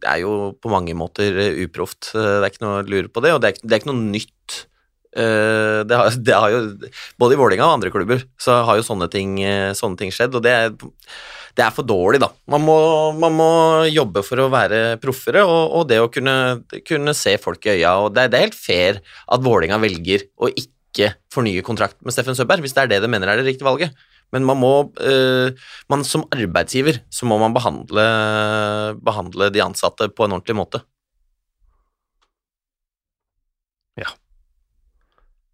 er jo på mange måter eh, uproft. Det er ikke noe å lure på det, og det er, det er ikke noe nytt det, har, det har jo Både i Vålinga og andre klubber så har jo sånne ting, sånne ting skjedd, og det er, det er for dårlig, da. Man må, man må jobbe for å være proffere, og, og det å kunne, kunne, se folk i øya. og Det, det er helt fair at Vålinga velger å ikke fornye kontrakt med Steffen Søberg, hvis det er det de mener er det riktige valget. Men man må, øh, man, som arbeidsgiver så må man behandle, behandle de ansatte på en ordentlig måte. Ja.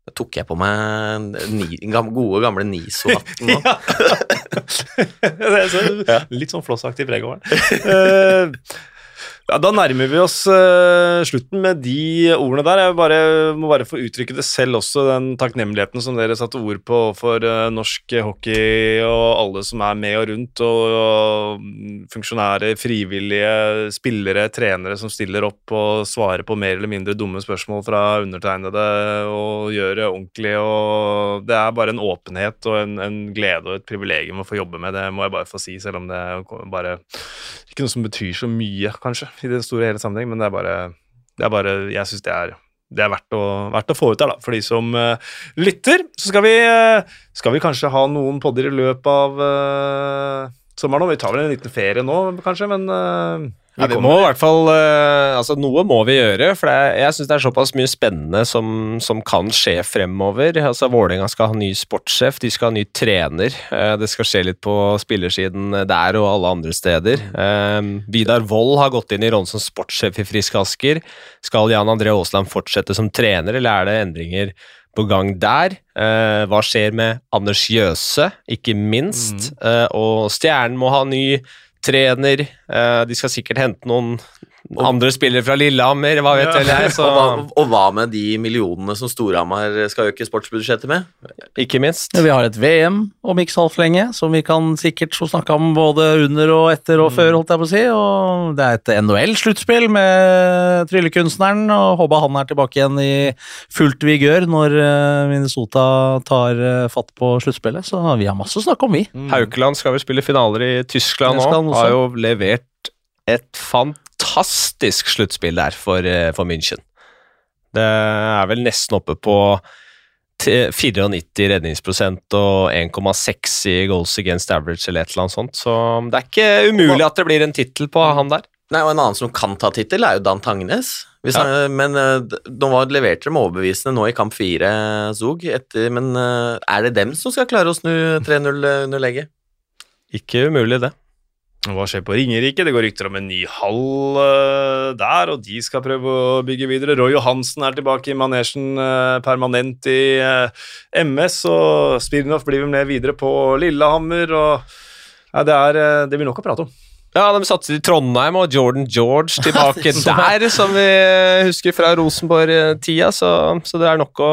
Da tok jeg på meg ni, gode, gamle NISO-hatten nå. [laughs] [laughs] ja. Litt sånn flossaktig preg over den. Ja, Da nærmer vi oss uh, slutten med de ordene der. Jeg bare, må bare få uttrykke det selv også, den takknemligheten som dere satte ord på for uh, norsk hockey og alle som er med og rundt, og, og funksjonære, frivillige, spillere, trenere som stiller opp og svarer på mer eller mindre dumme spørsmål fra undertegnede og gjør det ordentlig. og Det er bare en åpenhet og en, en glede og et privilegium å få jobbe med, det må jeg bare få si, selv om det bare ikke noe som betyr så mye, kanskje i den store hele sammenheng, men det er bare, det er bare Jeg syns det er det er verdt å, verdt å, få ut der, da. For de som uh, lytter, så skal vi, uh, skal vi kanskje ha noen podder i løpet av uh, sommeren. Vi tar vel en liten ferie nå, kanskje, men ja, vi må i hvert fall uh, Altså, noe må vi gjøre, for er, jeg syns det er såpass mye spennende som, som kan skje fremover. Altså, Vålerenga skal ha ny sportssjef, de skal ha ny trener. Uh, det skal skje litt på spillersiden der og alle andre steder. Uh, Vidar Wold har gått inn i rollen som sportssjef i Frisk Asker. Skal Jan André Aasland fortsette som trener, eller er det endringer? På gang der. Eh, hva skjer med Anders Jøse, ikke minst? Mm. Eh, og Stjernen må ha ny trener. Eh, de skal sikkert hente noen andre spillere fra Lillehammer, hva vet vel jeg. Så... Og, hva, og, hva, med de millionene som Storhamar skal øke sportsbudsjettet med? Ikke minst. vi har et VM om ikke så altfor lenge, som vi kan sikkert snakke om både under og etter og mm. før, holdt jeg på å si. Og det er et NHL-sluttspill med tryllekunstneren, og håper han er tilbake igjen i fullt vigør når eh, Minnesota tar eh, fatt på sluttspillet. Så vi har masse å snakke om, vi. Mm. Haukeland skal vel spille finaler i Tyskland nå. Har jo levert et fantastisk sluttspill der for, eh, for München. Det er vel nesten oppe på 94 redningsprosent og 1,6 i goals against average eller et eller annet sånt, så det er ikke umulig at det blir en tittel på han der. Nei, og En annen som kan ta tittel, er jo Dan Tangnes. Ja. men uh, de var leverte dem overbevisende nå i kamp fire, Zog. Etter, men uh, er det dem som skal klare å snu 3-0-legget? Ikke umulig, det. Hva skjer på Ringerike? Det går rykter om en ny hall uh, der, og de skal prøve å bygge videre. Roy Johansen er tilbake i manesjen uh, permanent i uh, eh, MS, og Spirnov blir med videre på Lillehammer. og ja, det, er, det blir nok å prate om. Ja, de satser i Trondheim, og Jordan George tilbake [laughs] der, som vi husker fra Rosenborg-tida, så, så, det er nok å,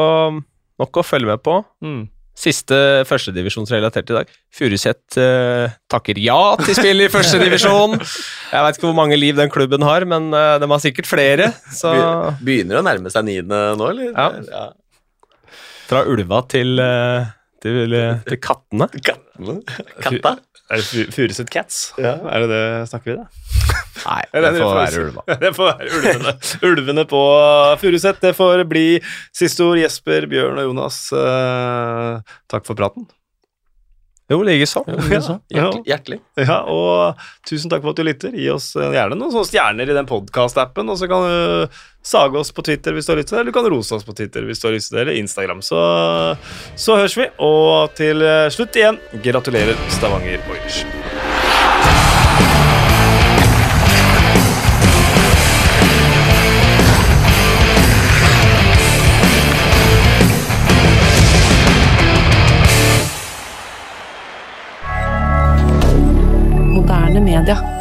nok å følge med på. Mm. Siste førstedivisjonsrelatert i dag. Furuset uh, takker ja til spill i førstedivisjon. Jeg veit ikke hvor mange liv den klubben har, men uh, de har sikkert flere. Så. Begynner å nærme seg niende nå, eller? Ja. ja. Fra ulva til, uh, til, til kattene. Kattene? Katta? Er det Furuset Cats? Ja. Er det det snakker vi, da? Nei, det får være ulva. Det får være ulvene. ulvene på Furuset. Det får bli siste ord. Jesper, Bjørn og Jonas, uh, takk for praten. Jo, likeså. Ja, hjertelig. Ja, og tusen takk for at du lytter. Gi oss eh, gjerne noen sånne stjerner i den podkast-appen, og så kan du sage oss på Twitter hvis du har lyst til det, eller du kan rose oss på Twitter hvis du har lyst til det, eller Instagram. Så, så høres vi. Og til eh, slutt igjen, gratulerer, Stavanger Oilers. Canada.